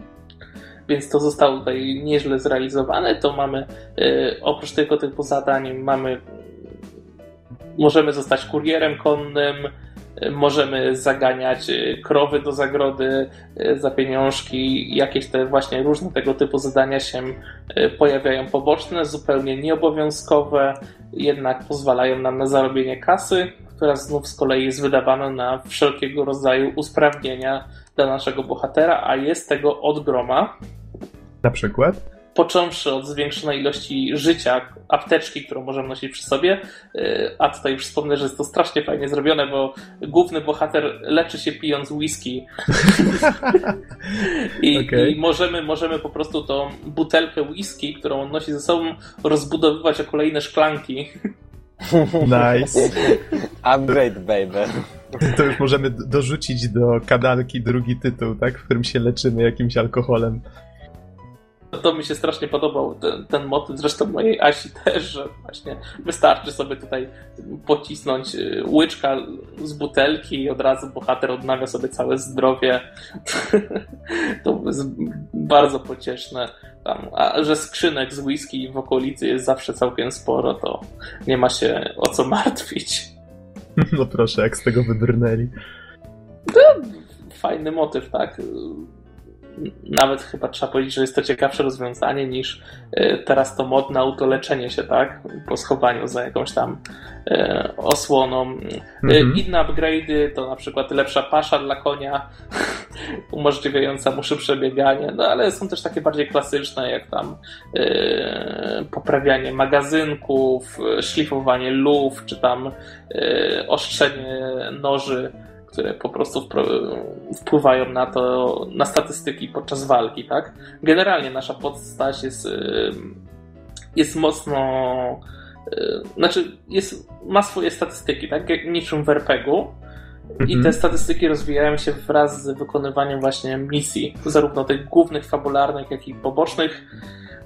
więc to zostało tutaj nieźle zrealizowane. To mamy, oprócz tego typu zadań, mamy, możemy zostać kurierem konnym, możemy zaganiać e, krowy do zagrody e, za pieniążki, jakieś te właśnie różne tego typu zadania się e, pojawiają poboczne, zupełnie nieobowiązkowe, jednak pozwalają nam na zarobienie kasy, która znów z kolei jest wydawana na wszelkiego rodzaju usprawnienia dla naszego bohatera, a jest tego od groma. Na przykład? Począwszy od zwiększonej ilości życia, apteczki, którą możemy nosić przy sobie, yy, a tutaj już wspomnę, że jest to strasznie fajnie zrobione, bo główny bohater leczy się pijąc whisky [LAUGHS] i, Okej. i możemy, możemy po prostu tą butelkę whisky, którą on nosi ze sobą, rozbudowywać o kolejne szklanki. [LAUGHS] Nice. Upgrade, baby. To już możemy dorzucić do kadalki drugi tytuł, tak? W którym się leczymy jakimś alkoholem. To mi się strasznie podobał ten, ten motyw, zresztą mojej Asi [LAUGHS] też, że właśnie wystarczy sobie tutaj pocisnąć y, łyczka z butelki i od razu bohater odnawia sobie całe zdrowie. [LAUGHS] to jest bardzo pocieszne. Tam, a że skrzynek z whisky w okolicy jest zawsze całkiem sporo, to nie ma się o co martwić. [LAUGHS] No proszę, jak z tego wybrnęli. Fajny motyw, tak nawet chyba trzeba powiedzieć, że jest to ciekawsze rozwiązanie niż e, teraz to modne autoleczenie się, tak? Po schowaniu za jakąś tam e, osłoną. E, mhm. Inne upgrade'y to na przykład lepsza pasza dla konia, [LAUGHS] umożliwiająca mu szybsze bieganie, no ale są też takie bardziej klasyczne, jak tam poprawianie magazynków, szlifowanie luf, czy tam ostrzenie noży które po prostu wpływają na to, na statystyki podczas walki, tak? Generalnie nasza postać jest, jest mocno znaczy jest, ma swoje statystyki, tak? Niczym w RPG-u. I te mhm. statystyki rozwijają się wraz z wykonywaniem właśnie misji, zarówno tych głównych, fabularnych, jak i pobocznych.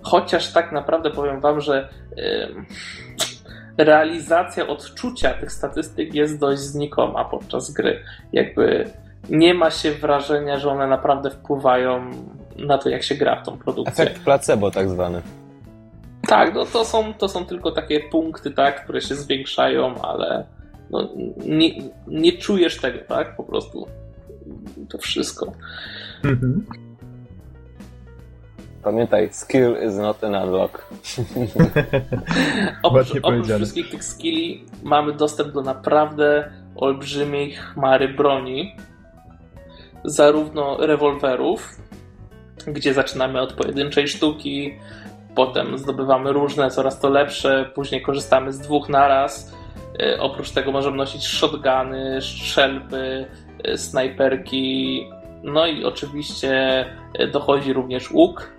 Chociaż tak naprawdę powiem wam, że realizacja odczucia tych statystyk jest dość znikoma podczas gry. Jakby nie ma się wrażenia, że one naprawdę wpływają na to, jak się gra w tą produkcję. Efekt placebo tak zwany. Tak, no to są, to są tylko takie punkty, tak, które się zwiększają, ale no, nie, nie czujesz tego, tak, po prostu to wszystko. Mhm. Pamiętaj, skill is not an unlock. [LAUGHS] oprócz, oprócz wszystkich tych skilli mamy dostęp do naprawdę olbrzymiej chmary broni. Zarówno rewolwerów, gdzie zaczynamy od pojedynczej sztuki, potem zdobywamy różne, coraz to lepsze, później korzystamy z dwóch naraz. E, oprócz tego możemy nosić shotguny, strzelby, e, snajperki, no i oczywiście e, dochodzi również łuk,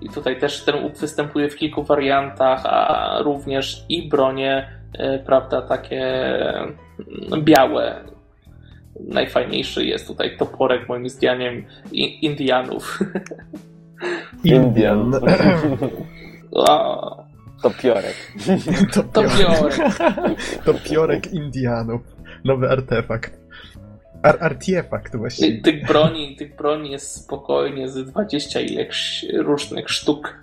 i tutaj też ten łup występuje w kilku wariantach, a również i bronie, e, prawda, takie mm, białe. Najfajniejszy jest tutaj toporek, moim zdaniem, Indianów. [LAUGHS] Indian. [LAUGHS] [LAUGHS] Topiorek. Topiorek. Topiorek Indianów. Nowy artefakt. Ar artefakt właściwie. Tych broni, tych broni jest spokojnie z 20 ileś różnych sztuk.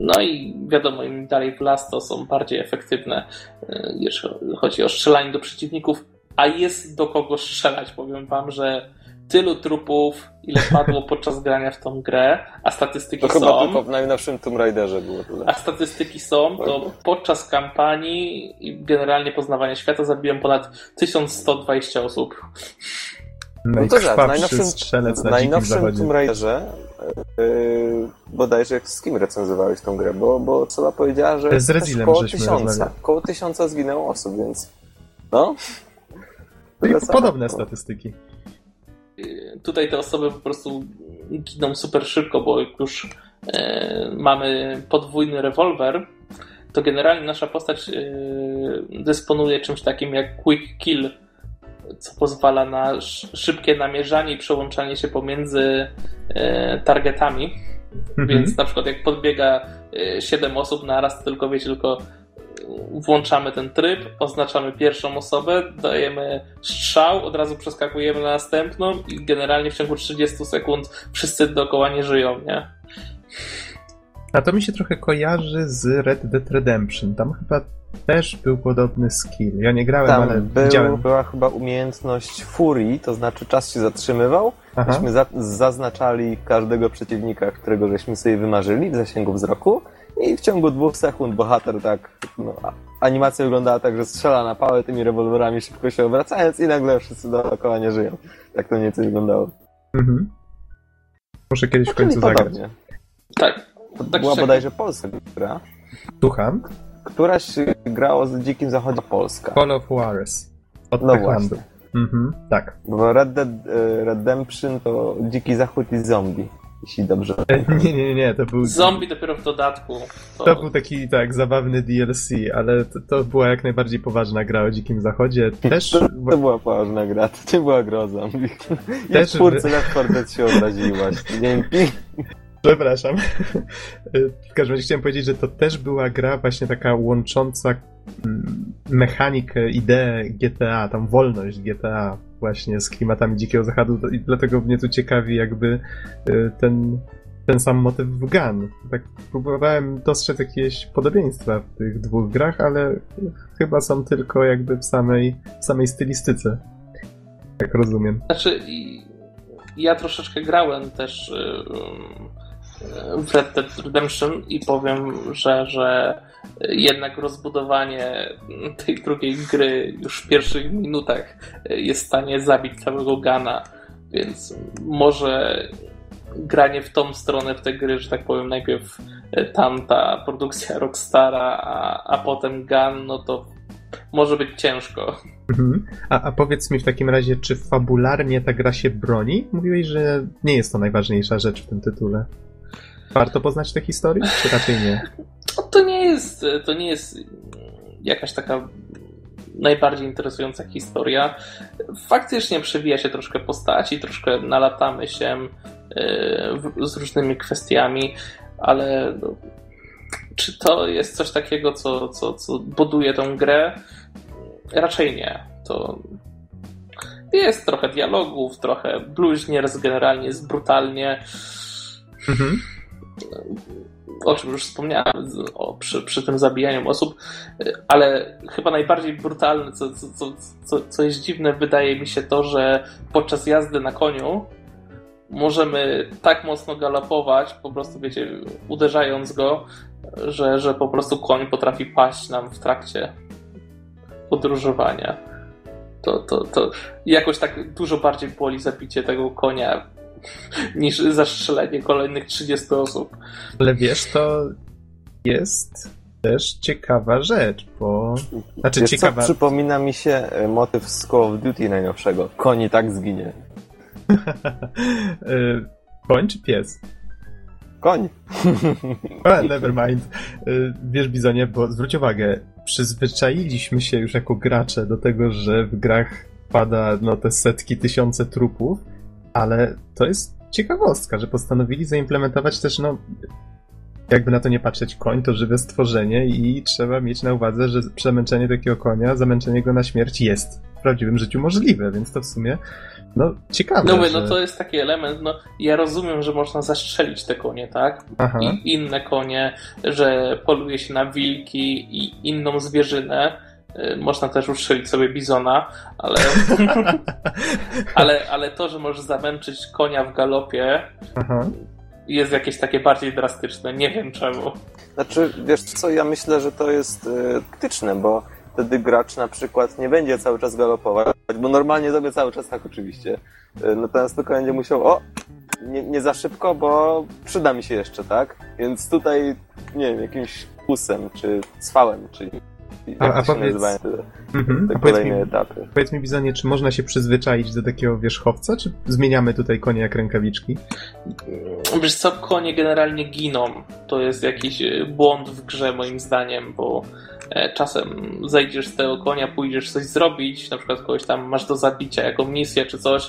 No i wiadomo, im dalej w las, to są bardziej efektywne, e, jeśli chodzi o strzelanie do przeciwników. A jest do kogo strzelać. Powiem wam, że tylu trupów, ile padło [LAUGHS] podczas grania w tą grę, a statystyki to są... To chyba tylko w najnowszym Tomb Raiderze było tyle. A statystyki są, to podczas kampanii i generalnie poznawania świata zabiłem ponad 1120 osób. No to tak, w najnowszym, strzelec na najnowszym Tomb Raiderze yy, bodajże z kim recenzowałeś tą grę, bo, bo Sola powiedziała, że z Rezilem koło tysiąca, koło tysiąca zginęło osób, więc no... Podobne statystyki tutaj te osoby po prostu giną super szybko, bo jak już e, mamy podwójny rewolwer, to generalnie nasza postać e, dysponuje czymś takim jak quick kill, co pozwala na szybkie namierzanie i przełączanie się pomiędzy e, targetami. Mhm. Więc na przykład jak podbiega 7 osób na raz, tylko wiecie, tylko włączamy ten tryb, oznaczamy pierwszą osobę, dajemy strzał, od razu przeskakujemy na następną i generalnie w ciągu 30 sekund wszyscy dookoła nie żyją, nie? A to mi się trochę kojarzy z Red Dead Redemption. Tam chyba też był podobny skill. Ja nie grałem, Tam ale był, widziałem. była chyba umiejętność furii, to znaczy czas się zatrzymywał. Aha. Myśmy za zaznaczali każdego przeciwnika, którego żeśmy sobie wymarzyli w zasięgu wzroku i w ciągu dwóch sekund bohater tak, no, animacja wyglądała tak, że strzela na pałę tymi rewolwerami szybko się obracając i nagle wszyscy dookoła nie żyją. Tak to nieco wyglądało. Mhm. Muszę kiedyś w no, końcu zagrać. Tak. To tak była bodajże polska gra. Słucham? Któraś grała z Dzikim Zachodem Polska. Call of Wars. Od no właśnie. Mhm, tak. Bo Red Dead e, Redemption to Dziki Zachód i zombie. Jeśli dobrze. [LAUGHS] Nie, nie, nie, to był... Zombie dopiero w dodatku. To, to był taki, tak, zabawny DLC, ale to, to, była jak najbardziej poważna gra o Dzikim Zachodzie. Też... To, to była poważna gra, to nie była gra o zombie. [LAUGHS] Też... twórcy Left 4 Dead się obraziłaś. Dzięki. [LAUGHS] Przepraszam. W każdym razie chciałem powiedzieć, że to też była gra właśnie taka łącząca mm, mechanikę, ideę GTA, tam wolność GTA właśnie z klimatami Dzikiego Zachodu i dlatego mnie tu ciekawi jakby y, ten, ten sam motyw w Gun. Tak próbowałem dostrzec jakieś podobieństwa w tych dwóch grach, ale chyba są tylko jakby w samej, w samej stylistyce. Jak rozumiem. Znaczy, ja troszeczkę grałem też y, w Red Dead Redemption i powiem, że, że jednak rozbudowanie tej drugiej gry już w pierwszych minutach jest w stanie zabić całego Gana, więc może granie w tą stronę w te gry, że tak powiem, najpierw tamta produkcja Rockstara, a, a potem Gun, no to może być ciężko. Mhm. A, a powiedz mi w takim razie, czy fabularnie ta gra się broni? Mówiłeś, że nie jest to najważniejsza rzecz w tym tytule. Warto poznać tę historię, czy raczej nie? No, to nie jest, to nie jest jakaś taka najbardziej interesująca historia. Faktycznie przewija się troszkę postaci, troszkę nalatamy się e, z różnymi kwestiami, ale no, czy to jest coś takiego, co, co, co buduje tą grę? Raczej nie. To jest trochę dialogów, trochę bluźnierz, generalnie jest brutalnie. Mhm o czym już wspomniałem o, przy, przy tym zabijaniu osób, ale chyba najbardziej brutalne, co, co, co, co jest dziwne, wydaje mi się to, że podczas jazdy na koniu możemy tak mocno galopować, po prostu wiecie, uderzając go, że, że po prostu koń potrafi paść nam w trakcie podróżowania. To, to, to jakoś tak dużo bardziej boli zabicie tego konia [LAUGHS] niż zastrzelenie kolejnych 30 osób. Ale wiesz, to jest też ciekawa rzecz, bo... Znaczy wiesz ciekawa... Co? Przypomina mi się e, motyw z Call of Duty najnowszego. Koni tak zginie. [LAUGHS] Koń czy pies? Koń. [LAUGHS] Never mind. E, wiesz, Bizonie, bo zwróć uwagę, przyzwyczailiśmy się już jako gracze do tego, że w grach pada no, te setki, tysiące trupów, ale to jest ciekawostka, że postanowili zaimplementować też, no, jakby na to nie patrzeć, koń to żywe stworzenie i trzeba mieć na uwadze, że przemęczenie takiego konia, zamęczenie go na śmierć jest w prawdziwym życiu możliwe, więc to w sumie no ciekawe. No, że... no to jest taki element, no ja rozumiem, że można zastrzelić te konie, tak? Aha. I inne konie, że poluje się na wilki i inną zwierzynę, można też ustrzelić sobie bizona, ale, [LAUGHS] ale, ale to, że możesz zamęczyć konia w galopie, Aha. jest jakieś takie bardziej drastyczne. Nie wiem czemu. Znaczy, wiesz co, ja myślę, że to jest yy, bo wtedy gracz na przykład nie będzie cały czas galopować, bo normalnie zrobię cały czas tak oczywiście. Yy, natomiast tylko będzie musiał, o, nie, nie za szybko, bo przyda mi się jeszcze, tak? Więc tutaj, nie wiem, jakimś kusem, czy cwałem, czy a, a powiedz, te, mhm. te kolejne mi, etapy. Powiedz mi, Bizonie, czy można się przyzwyczaić do takiego wierzchowca, czy zmieniamy tutaj konie jak rękawiczki? Wiesz co, konie generalnie giną. To jest jakiś e, błąd w grze moim zdaniem, bo e, czasem zejdziesz z tego konia, pójdziesz coś zrobić, na przykład kogoś tam masz do zabicia, jako misję czy coś,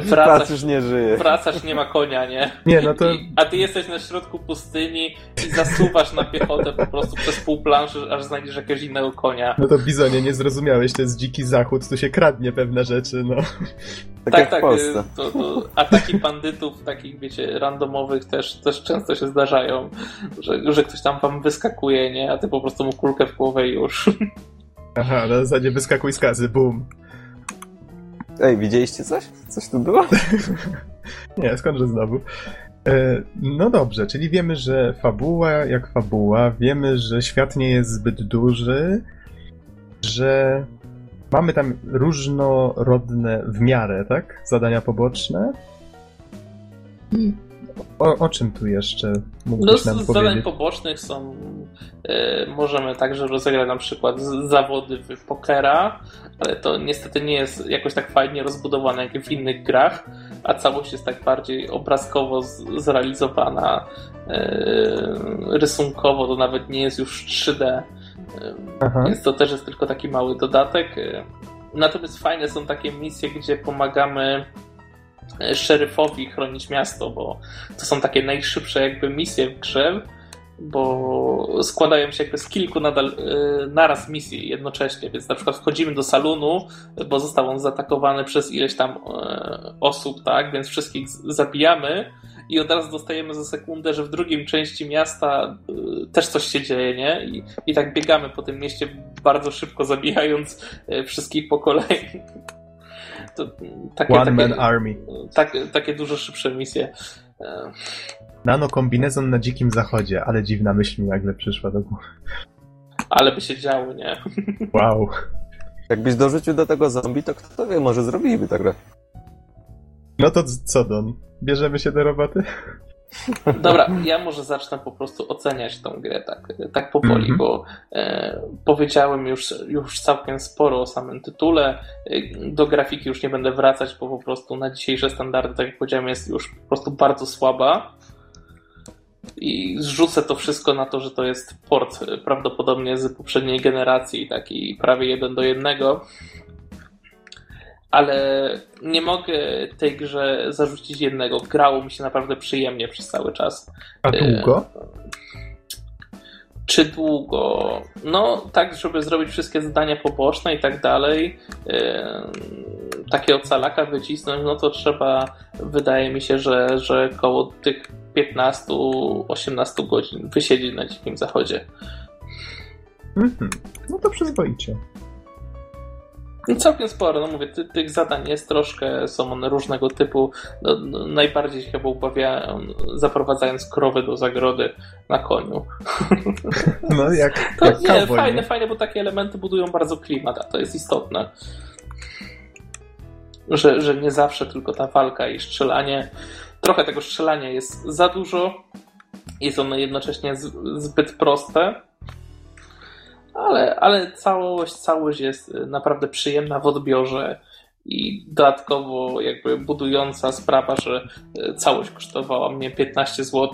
Wracasz, już nie żyje. Wracasz, nie ma konia, nie? Nie, no to... I, a ty jesteś na środku pustyni i zasuwasz na piechotę po prostu przez pół planszy, aż znajdziesz jakiegoś innego konia. No to Bizonie, nie zrozumiałeś, to jest dziki zachód, tu się kradnie pewne rzeczy, no. Tak, tak, tak y, to, to ataki bandytów takich, wiecie, randomowych też, też często się zdarzają, że, że ktoś tam wam wyskakuje, nie? A ty po prostu mu kulkę w głowę i już. Aha, na zasadzie wyskakuj z kazy, boom. Ej, widzieliście coś? Coś tu było? [LAUGHS] nie, skądże znowu. E, no dobrze, czyli wiemy, że fabuła jak fabuła, wiemy, że świat nie jest zbyt duży, że mamy tam różnorodne w miarę, tak? Zadania poboczne. I o, o czym tu jeszcze mógłbyś no, nam z powiedzieć? zadań pobocznych są e, możemy także rozegrać na przykład zawody w pokera, ale to niestety nie jest jakoś tak fajnie rozbudowane jak w innych grach. a całość jest tak bardziej obrazkowo zrealizowana, rysunkowo to nawet nie jest już 3D. Aha. Więc to też jest tylko taki mały dodatek. Natomiast fajne są takie misje, gdzie pomagamy e, szeryfowi chronić miasto, bo to są takie najszybsze jakby misje w grze, bo składają się jakby z kilku nadal, e, naraz misji jednocześnie, więc na przykład wchodzimy do salonu, bo został on zaatakowany przez ileś tam e, osób, tak, więc wszystkich zabijamy, i od razu dostajemy za sekundę, że w drugim części miasta y, też coś się dzieje, nie? I, i tak biegamy po tym mieście bardzo szybko, zabijając wszystkich po kolei. To, takie, One takie, Man Army. Tak, takie dużo szybsze misje. Nano kombinezon na dzikim zachodzie, ale dziwna myśl mi nagle przyszła do głowy. Ale by się działo, nie? Wow. Jakbyś dorzucił do tego zombie, to kto wie, może zrobiliby tak grę. No to co, Don? Bierzemy się do roboty? Dobra, ja może zacznę po prostu oceniać tą grę tak, tak powoli, mm -hmm. bo e, powiedziałem już, już całkiem sporo o samym tytule. E, do grafiki już nie będę wracać, bo po prostu na dzisiejsze standardy, tak jak powiedziałem, jest już po prostu bardzo słaba. I zrzucę to wszystko na to, że to jest port e, prawdopodobnie z poprzedniej generacji, taki prawie jeden do jednego ale nie mogę tej grze zarzucić jednego. Grało mi się naprawdę przyjemnie przez cały czas. A długo? E, czy długo? No, tak, żeby zrobić wszystkie zadania poboczne i tak dalej, e, takie ocalaka wycisnąć, no to trzeba, wydaje mi się, że, że koło tych 15-18 godzin wysiedzieć na Dzikim Zachodzie. -hmm. No to przyzwoicie. No całkiem sporo, no mówię, ty, tych zadań jest troszkę, są one różnego typu. No, no, najbardziej się chyba ubawiałem zaprowadzając krowy do zagrody na koniu. [LAUGHS] No jak, to, jak nie, cowboy, fajne, nie? fajne, bo takie elementy budują bardzo klimat, a to jest istotne. Że, że nie zawsze tylko ta walka i strzelanie. Trochę tego strzelania jest za dużo. Jest ono jednocześnie zbyt proste ale, ale całość, całość jest naprawdę przyjemna w odbiorze i dodatkowo jakby budująca sprawa, że całość kosztowała mnie 15 zł.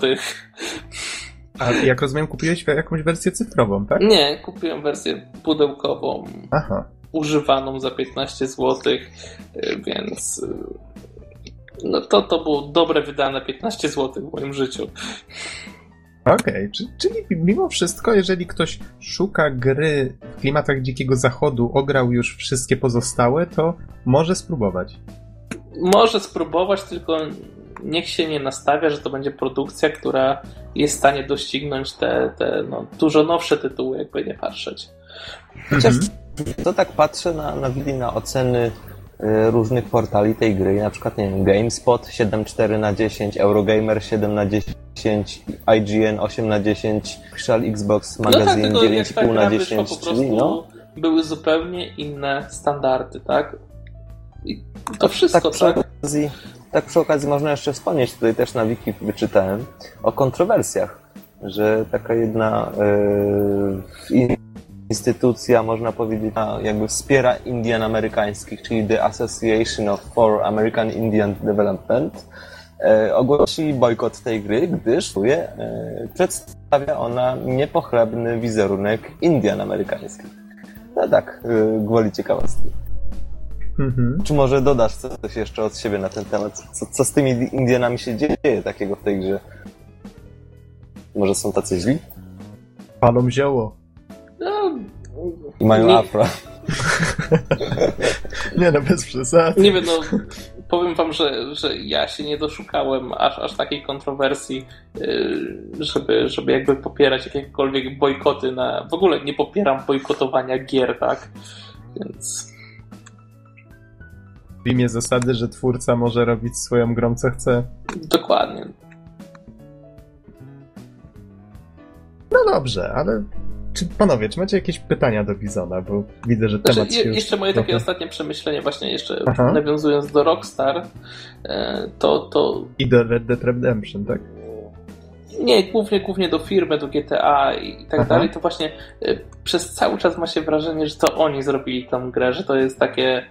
A jak rozumiem, kupiłeś jakąś wersję cyfrową, tak? Nie, kupiłem wersję pudełkową. Aha. Używaną za 15 zł, więc no to, to było dobre wydane 15 zł w moim życiu. Okej, okay. czyli mimo wszystko, jeżeli ktoś szuka gry w klimatach Dzikiego Zachodu, ograł już wszystkie pozostałe, to może spróbować. Może spróbować, tylko niech się nie nastawia, że to będzie produkcja, która jest w stanie doścignąć te, te no, dużo nowsze tytuły, jakby nie patrzeć. Chociaż mhm. to tak patrzę na, na, na oceny różnych portali tej gry, na przykład, nie wiem, GameSpot 7,4 na 10, Eurogamer 7 na 10, 10, IGN 8 na 10, Official Xbox Magazine no tak, 9,5 na 10, czyli no. Były zupełnie inne standardy, tak? I to wszystko, tak? Tak, okazji, tak przy okazji można jeszcze wspomnieć, tutaj też na wiki wyczytałem, o kontrowersjach, że taka jedna yy, instytucja, można powiedzieć, jakby wspiera Indian amerykańskich, czyli The Association of for American Indian Development, e, ogłosili bojkot tej gry, gdyż e, przedstawia ona niepochlebny wizerunek Indian amerykańskich. No tak, e, gwoli ciekawostki. Mhm. Czy może dodasz coś jeszcze od siebie na ten temat? Co, co z tymi Indianami się dzieje takiego w tej grze? Może są tacy źli? Palą zioło. I mają nie... afro. [LAUGHS] nie no, bez przesady. Nie wiem, no powiem wam, że, że ja się nie doszukałem aż, aż takiej kontrowersji, y, żeby, żeby jakby popierać jakiekolwiek bojkoty na... W ogóle nie popieram bojkotowania gier, tak? Więc... W imię zasady, że twórca może robić swoją grą co chce. Dokładnie. No dobrze, ale czy, panowie, czy macie jakieś pytania do Bizona? Bo widzę, że znaczy, temat się Jeszcze moje trochę... takie ostatnie przemyślenie, właśnie jeszcze Aha. nawiązując do Rockstar, e, to, to... I do Red Dead Redemption, tak? Nie, głównie, głównie do firmy, do GTA i tak Aha. dalej, to właśnie e, przez cały czas ma się wrażenie, że to oni zrobili tą grę, że to jest takie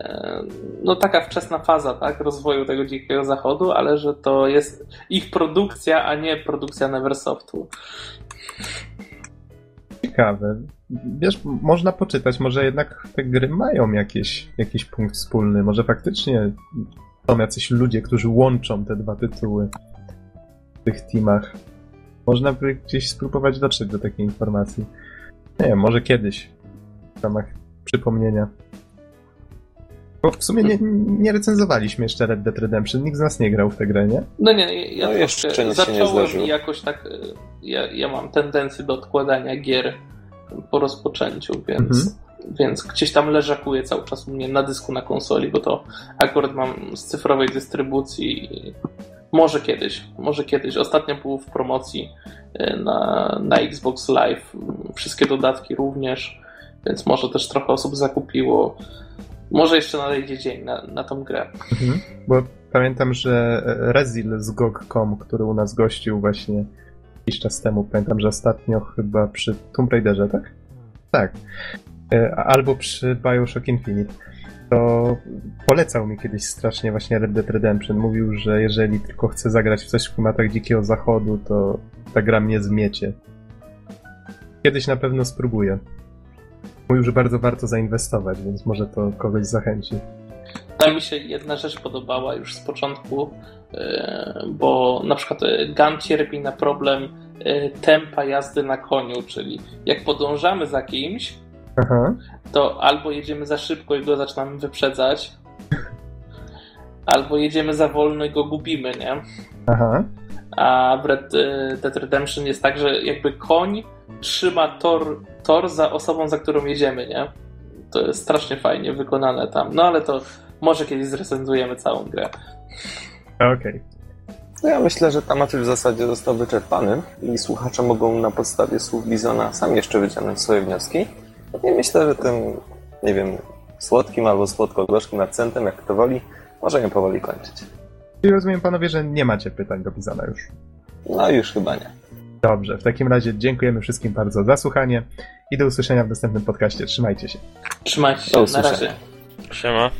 e, no taka wczesna faza tak, rozwoju tego dzikiego zachodu, ale że to jest ich produkcja, a nie produkcja Neversoftu. Ciekawe. Wiesz, można poczytać, może jednak te gry mają jakieś, jakiś punkt wspólny, może faktycznie są jacyś ludzie, którzy łączą te dwa tytuły w tych teamach. Można by gdzieś spróbować dotrzeć do takiej informacji. Nie wiem, może kiedyś w ramach przypomnienia. Bo w sumie nie, nie recenzowaliśmy jeszcze Red Dead Redemption, nikt z nas nie grał w tę grę, nie? No nie, ja No jeszcze się nie zacząłem zdarzyło. i jakoś tak y, ja, ja mam tendencję do odkładania gier po rozpoczęciu, więc, więc gdzieś tam leżakuje cały czas u mnie na dysku na konsoli, bo to akurat mam z cyfrowej dystrybucji i może kiedyś, może kiedyś. Ostatnio był w promocji y, na, na Xbox Live, wszystkie dodatki również, więc może też trochę osób zakupiło. Może jeszcze nadejdzie dzień na, na tą grę. Mhm. Bo pamiętam, że Rezil z GOG.com, który u nas gościł właśnie jakiś czas temu, pamiętam, że ostatnio chyba przy Tomb Raiderze, tak? Tak. E, Albo przy Bioshock Infinite. To polecał mi kiedyś strasznie właśnie Red Dead Redemption. Mówił, że jeżeli tylko chcę zagrać w coś w klimatach Dzikiego Zachodu, to ta gra mnie zmiecie. Kiedyś na pewno spróbuję. Mówił, że bardzo warto zainwestować, więc może to kogoś zachęci. Tam mi się jedna rzecz podobała już z początku, e, bo na przykład e, Gun cierpi na problem e, tempa jazdy na koniu, czyli jak podążamy za kimś, Aha. to albo jedziemy za szybko i go zaczynamy wyprzedzać, [LAUGHS] albo jedziemy za wolno i go gubimy, nie? Aha. A w Red Dead Redemption jest tak, że jakby koń trzyma tor, tor za osobą, za którą jedziemy, nie? To jest strasznie fajnie wykonane tam. No ale to może kiedyś zrecenzujemy całą grę. Okej. No ja myślę, że temat już w zasadzie został wyczerpany i słuchacze mogą na podstawie słów Bizona sami jeszcze wyciągnąć swoje wnioski. I myślę, że tym, nie wiem, słodkim albo słodko-gorzkim akcentem, jak kto woli, możemy powoli kończyć. Czyli rozumiem panowie, że nie macie pytań do Bizona już. No już chyba nie. Dobrze, w takim razie dziękujemy wszystkim bardzo za słuchanie i do usłyszenia w następnym podcaście. Trzymajcie się. Trzymajcie Do się, na usłyszenia. razie. Siema.